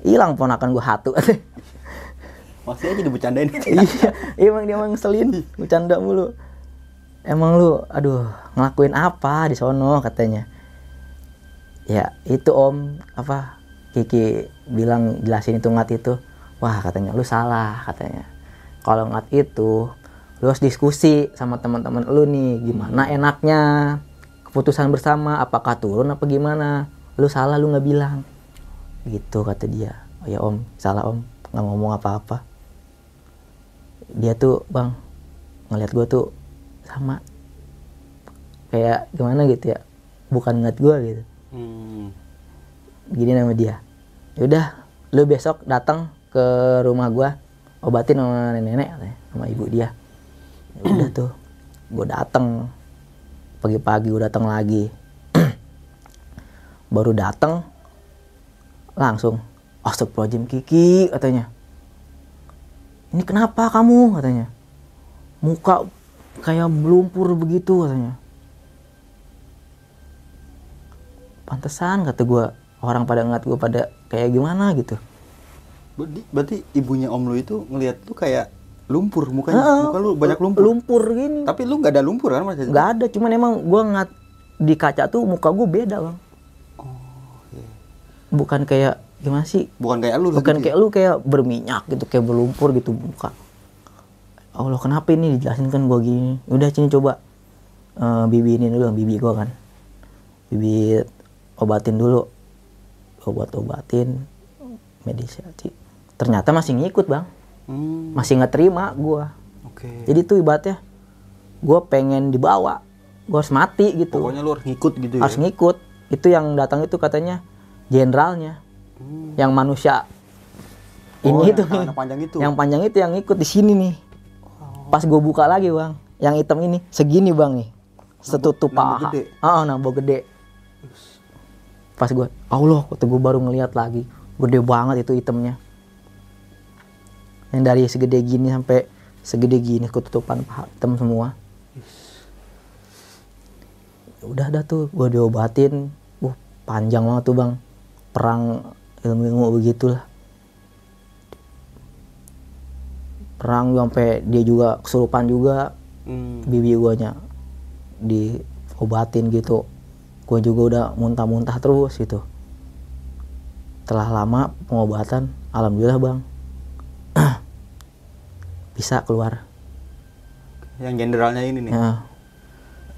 hilang ponakan gue hatu. Masih aja dibercandain. iya, emang dia emang ngeselin, bercanda mulu. Emang lu, aduh, ngelakuin apa di sono katanya. Ya, itu om, apa, Kiki bilang jelasin itu ngat itu. Wah, katanya, lu salah, katanya. Kalau ngat itu, lu harus diskusi sama teman-teman lu nih, gimana enaknya. Keputusan bersama, apakah turun apa gimana. Lu salah, lu nggak bilang. Gitu kata dia. Oh ya om, salah om, nggak ngomong apa-apa dia tuh bang ngeliat gue tuh sama kayak gimana gitu ya bukan ngeliat gue gitu Hmm. gini nama dia yaudah lu besok datang ke rumah gua obatin sama nenek-nenek sama ibu dia ya udah tuh gue datang pagi-pagi gue datang lagi. Baru datang langsung Astagfirullahaladzim Kiki katanya. Ini kenapa kamu? katanya. Muka kayak melumpur begitu katanya. Pantesan kata gue orang pada ngeliat gue pada kayak gimana gitu. Berarti, ibunya om lu itu ngelihat lu kayak lumpur mukanya. Heeh, Muka lu banyak lumpur. lumpur gini. Tapi lu nggak ada lumpur kan Mas? nggak ada cuman emang gue ngat di kaca tuh muka gue beda bang. Bukan kayak gimana sih? Bukan kayak lu bukan gitu ya? kayak lu kayak berminyak gitu kayak berlumpur gitu muka. Allah kenapa ini dijelasin kan gue gini? Udah sini coba. Eh, bibi ini dulu bibi gue kan. Bibi obatin dulu. Obat obatin medisasi ternyata masih ngikut bang Hmm, masih nggak terima gue oke. jadi tuh ibaratnya gue pengen dibawa. Gue harus mati gitu. Pokoknya lu harus ngikut gitu harus ya. ngikut. Itu yang datang itu katanya jenderalnya. Hmm. yang manusia Oh, ini yang itu nih. panjang itu. yang panjang itu yang ikut di sini nih. Pas gue buka lagi bang. Yang hitam ini segini bang nih. Setutup paha. gede? ah nambah gede. Pas gue Allah waktu gue baru ngeliat lagi. Gede banget itu hitamnya yang dari segede gini sampai segede gini ketutupan paha hitam semua. Ya udah dah tuh gue diobatin. Uh panjang banget tuh bang. Perang ilmu-ilmu begitulah. Perang sampai dia juga kesurupan juga. Hmm. bibi guanya diobatin gitu. Gue juga udah muntah-muntah terus gitu. Telah lama pengobatan. Alhamdulillah bang bisa keluar Yang jenderalnya ini nih. Ya.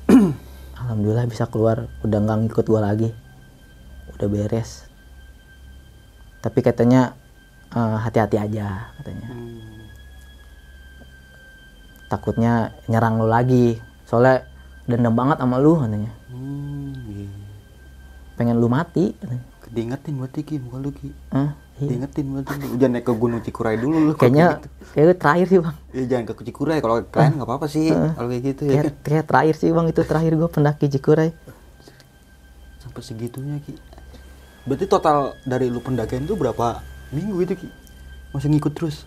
alhamdulillah bisa keluar udah nggak ngikut gue lagi udah beres tapi katanya eh, hati-hati aja katanya Hmm. takutnya nyerang lu lagi soalnya dendam banget sama lu katanya Hmm, iya. pengen lu mati katanya. Diingetin berarti Ki, muka lu Ki. Hah? Diingetin berarti. Jangan naik ke Gunung Cikuray dulu lu. kayaknya kayak gitu. kayak terakhir sih bang Ya, jangan ke Cikuray kalau kalian nggak apa-apa sih kalau kayak gitu ya. kayak, terakhir sih bang itu terakhir gue pendaki Cikuray Sampai segitunya Ki. Berarti total dari lu pendakian itu berapa minggu itu Ki? Masih ngikut terus?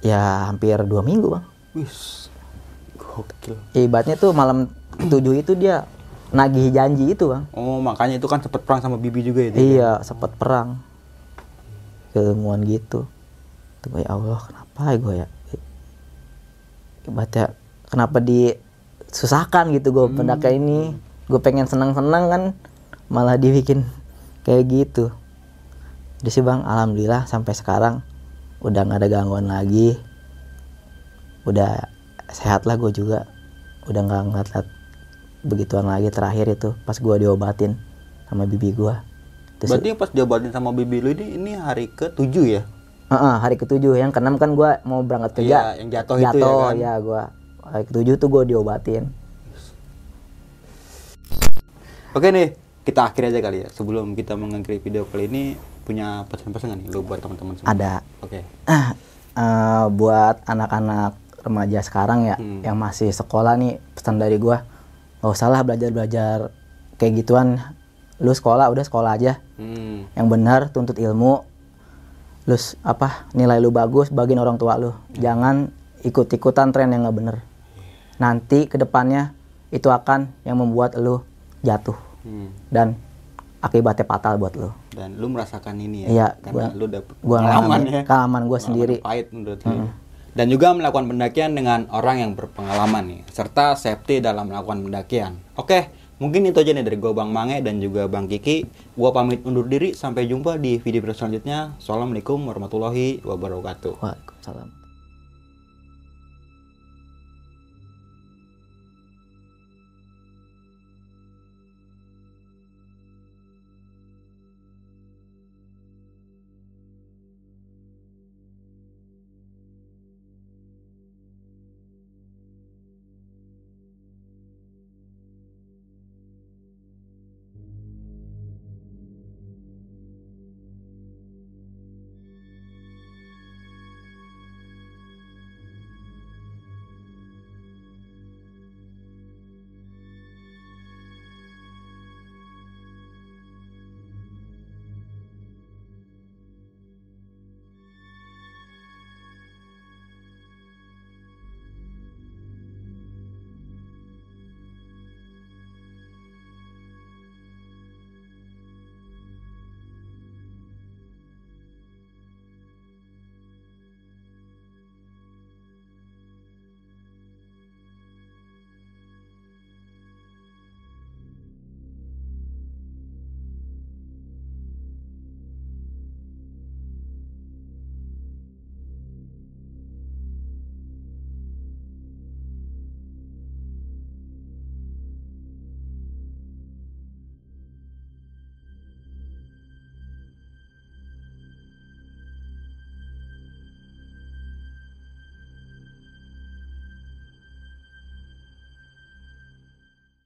ya hampir dua minggu bang Wis. Gokil. ibaratnya tuh malam tujuh itu dia nagih janji itu bang Oh, makanya itu kan sempet perang sama Bibi juga itu. iya sempat perang keilmuan gitu. Tuh ya Allah kenapa ya gue ya? Ibaratnya kenapa disusahkan gitu gue pendaki ini? Gue pengen senang-senang kan malah dibikin kayak gitu. Jadi sih bang alhamdulillah sampai sekarang udah nggak ada gangguan lagi. Udah sehat lah gue juga. Udah nggak ngeliat begituan lagi terakhir itu pas gue diobatin sama bibi gue Terus Berarti pas diobatin sama Bibi lu ini ini hari ke-7 ya? Heeh, hari ketujuh yang keenam kan gue mau berangkat kerja Iya, yang jatuh itu ya kan? ya gue hari ketujuh tuh gue diobatin Oke nih, kita akhiri aja kali ya. Sebelum kita mengakhiri video kali ini punya pesan-pesan nih lu buat teman-teman semua? ada Oke. ah eh, buat anak-anak remaja sekarang ya Hmm. yang masih sekolah nih pesan dari gue nggak usah lah belajar belajar kayak gituan lu sekolah udah sekolah aja Hmm. yang benar tuntut ilmu lu apa nilai lu bagus bagiin orang tua lu jangan ikut-ikutan tren yang nggak bener nanti ke depannya itu akan yang membuat lu jatuh Hmm. dan akibatnya fatal buat lu Dan lu merasakan ini ya? Iya, Karena gua- lu dapet gua pengalaman ya? pengalaman gua Pengalaman sendiri. Pahit menurut lu. Dan juga melakukan pendakian dengan orang yang berpengalaman nih, serta safety dalam melakukan pendakian. Oke, mungkin itu aja nih dari gua Bang Mange dan juga Bang Kiki. Gua pamit undur diri, sampai jumpa di video selanjutnya. Assalamualaikum warahmatullahi wabarakatuh. Waalaikumsalam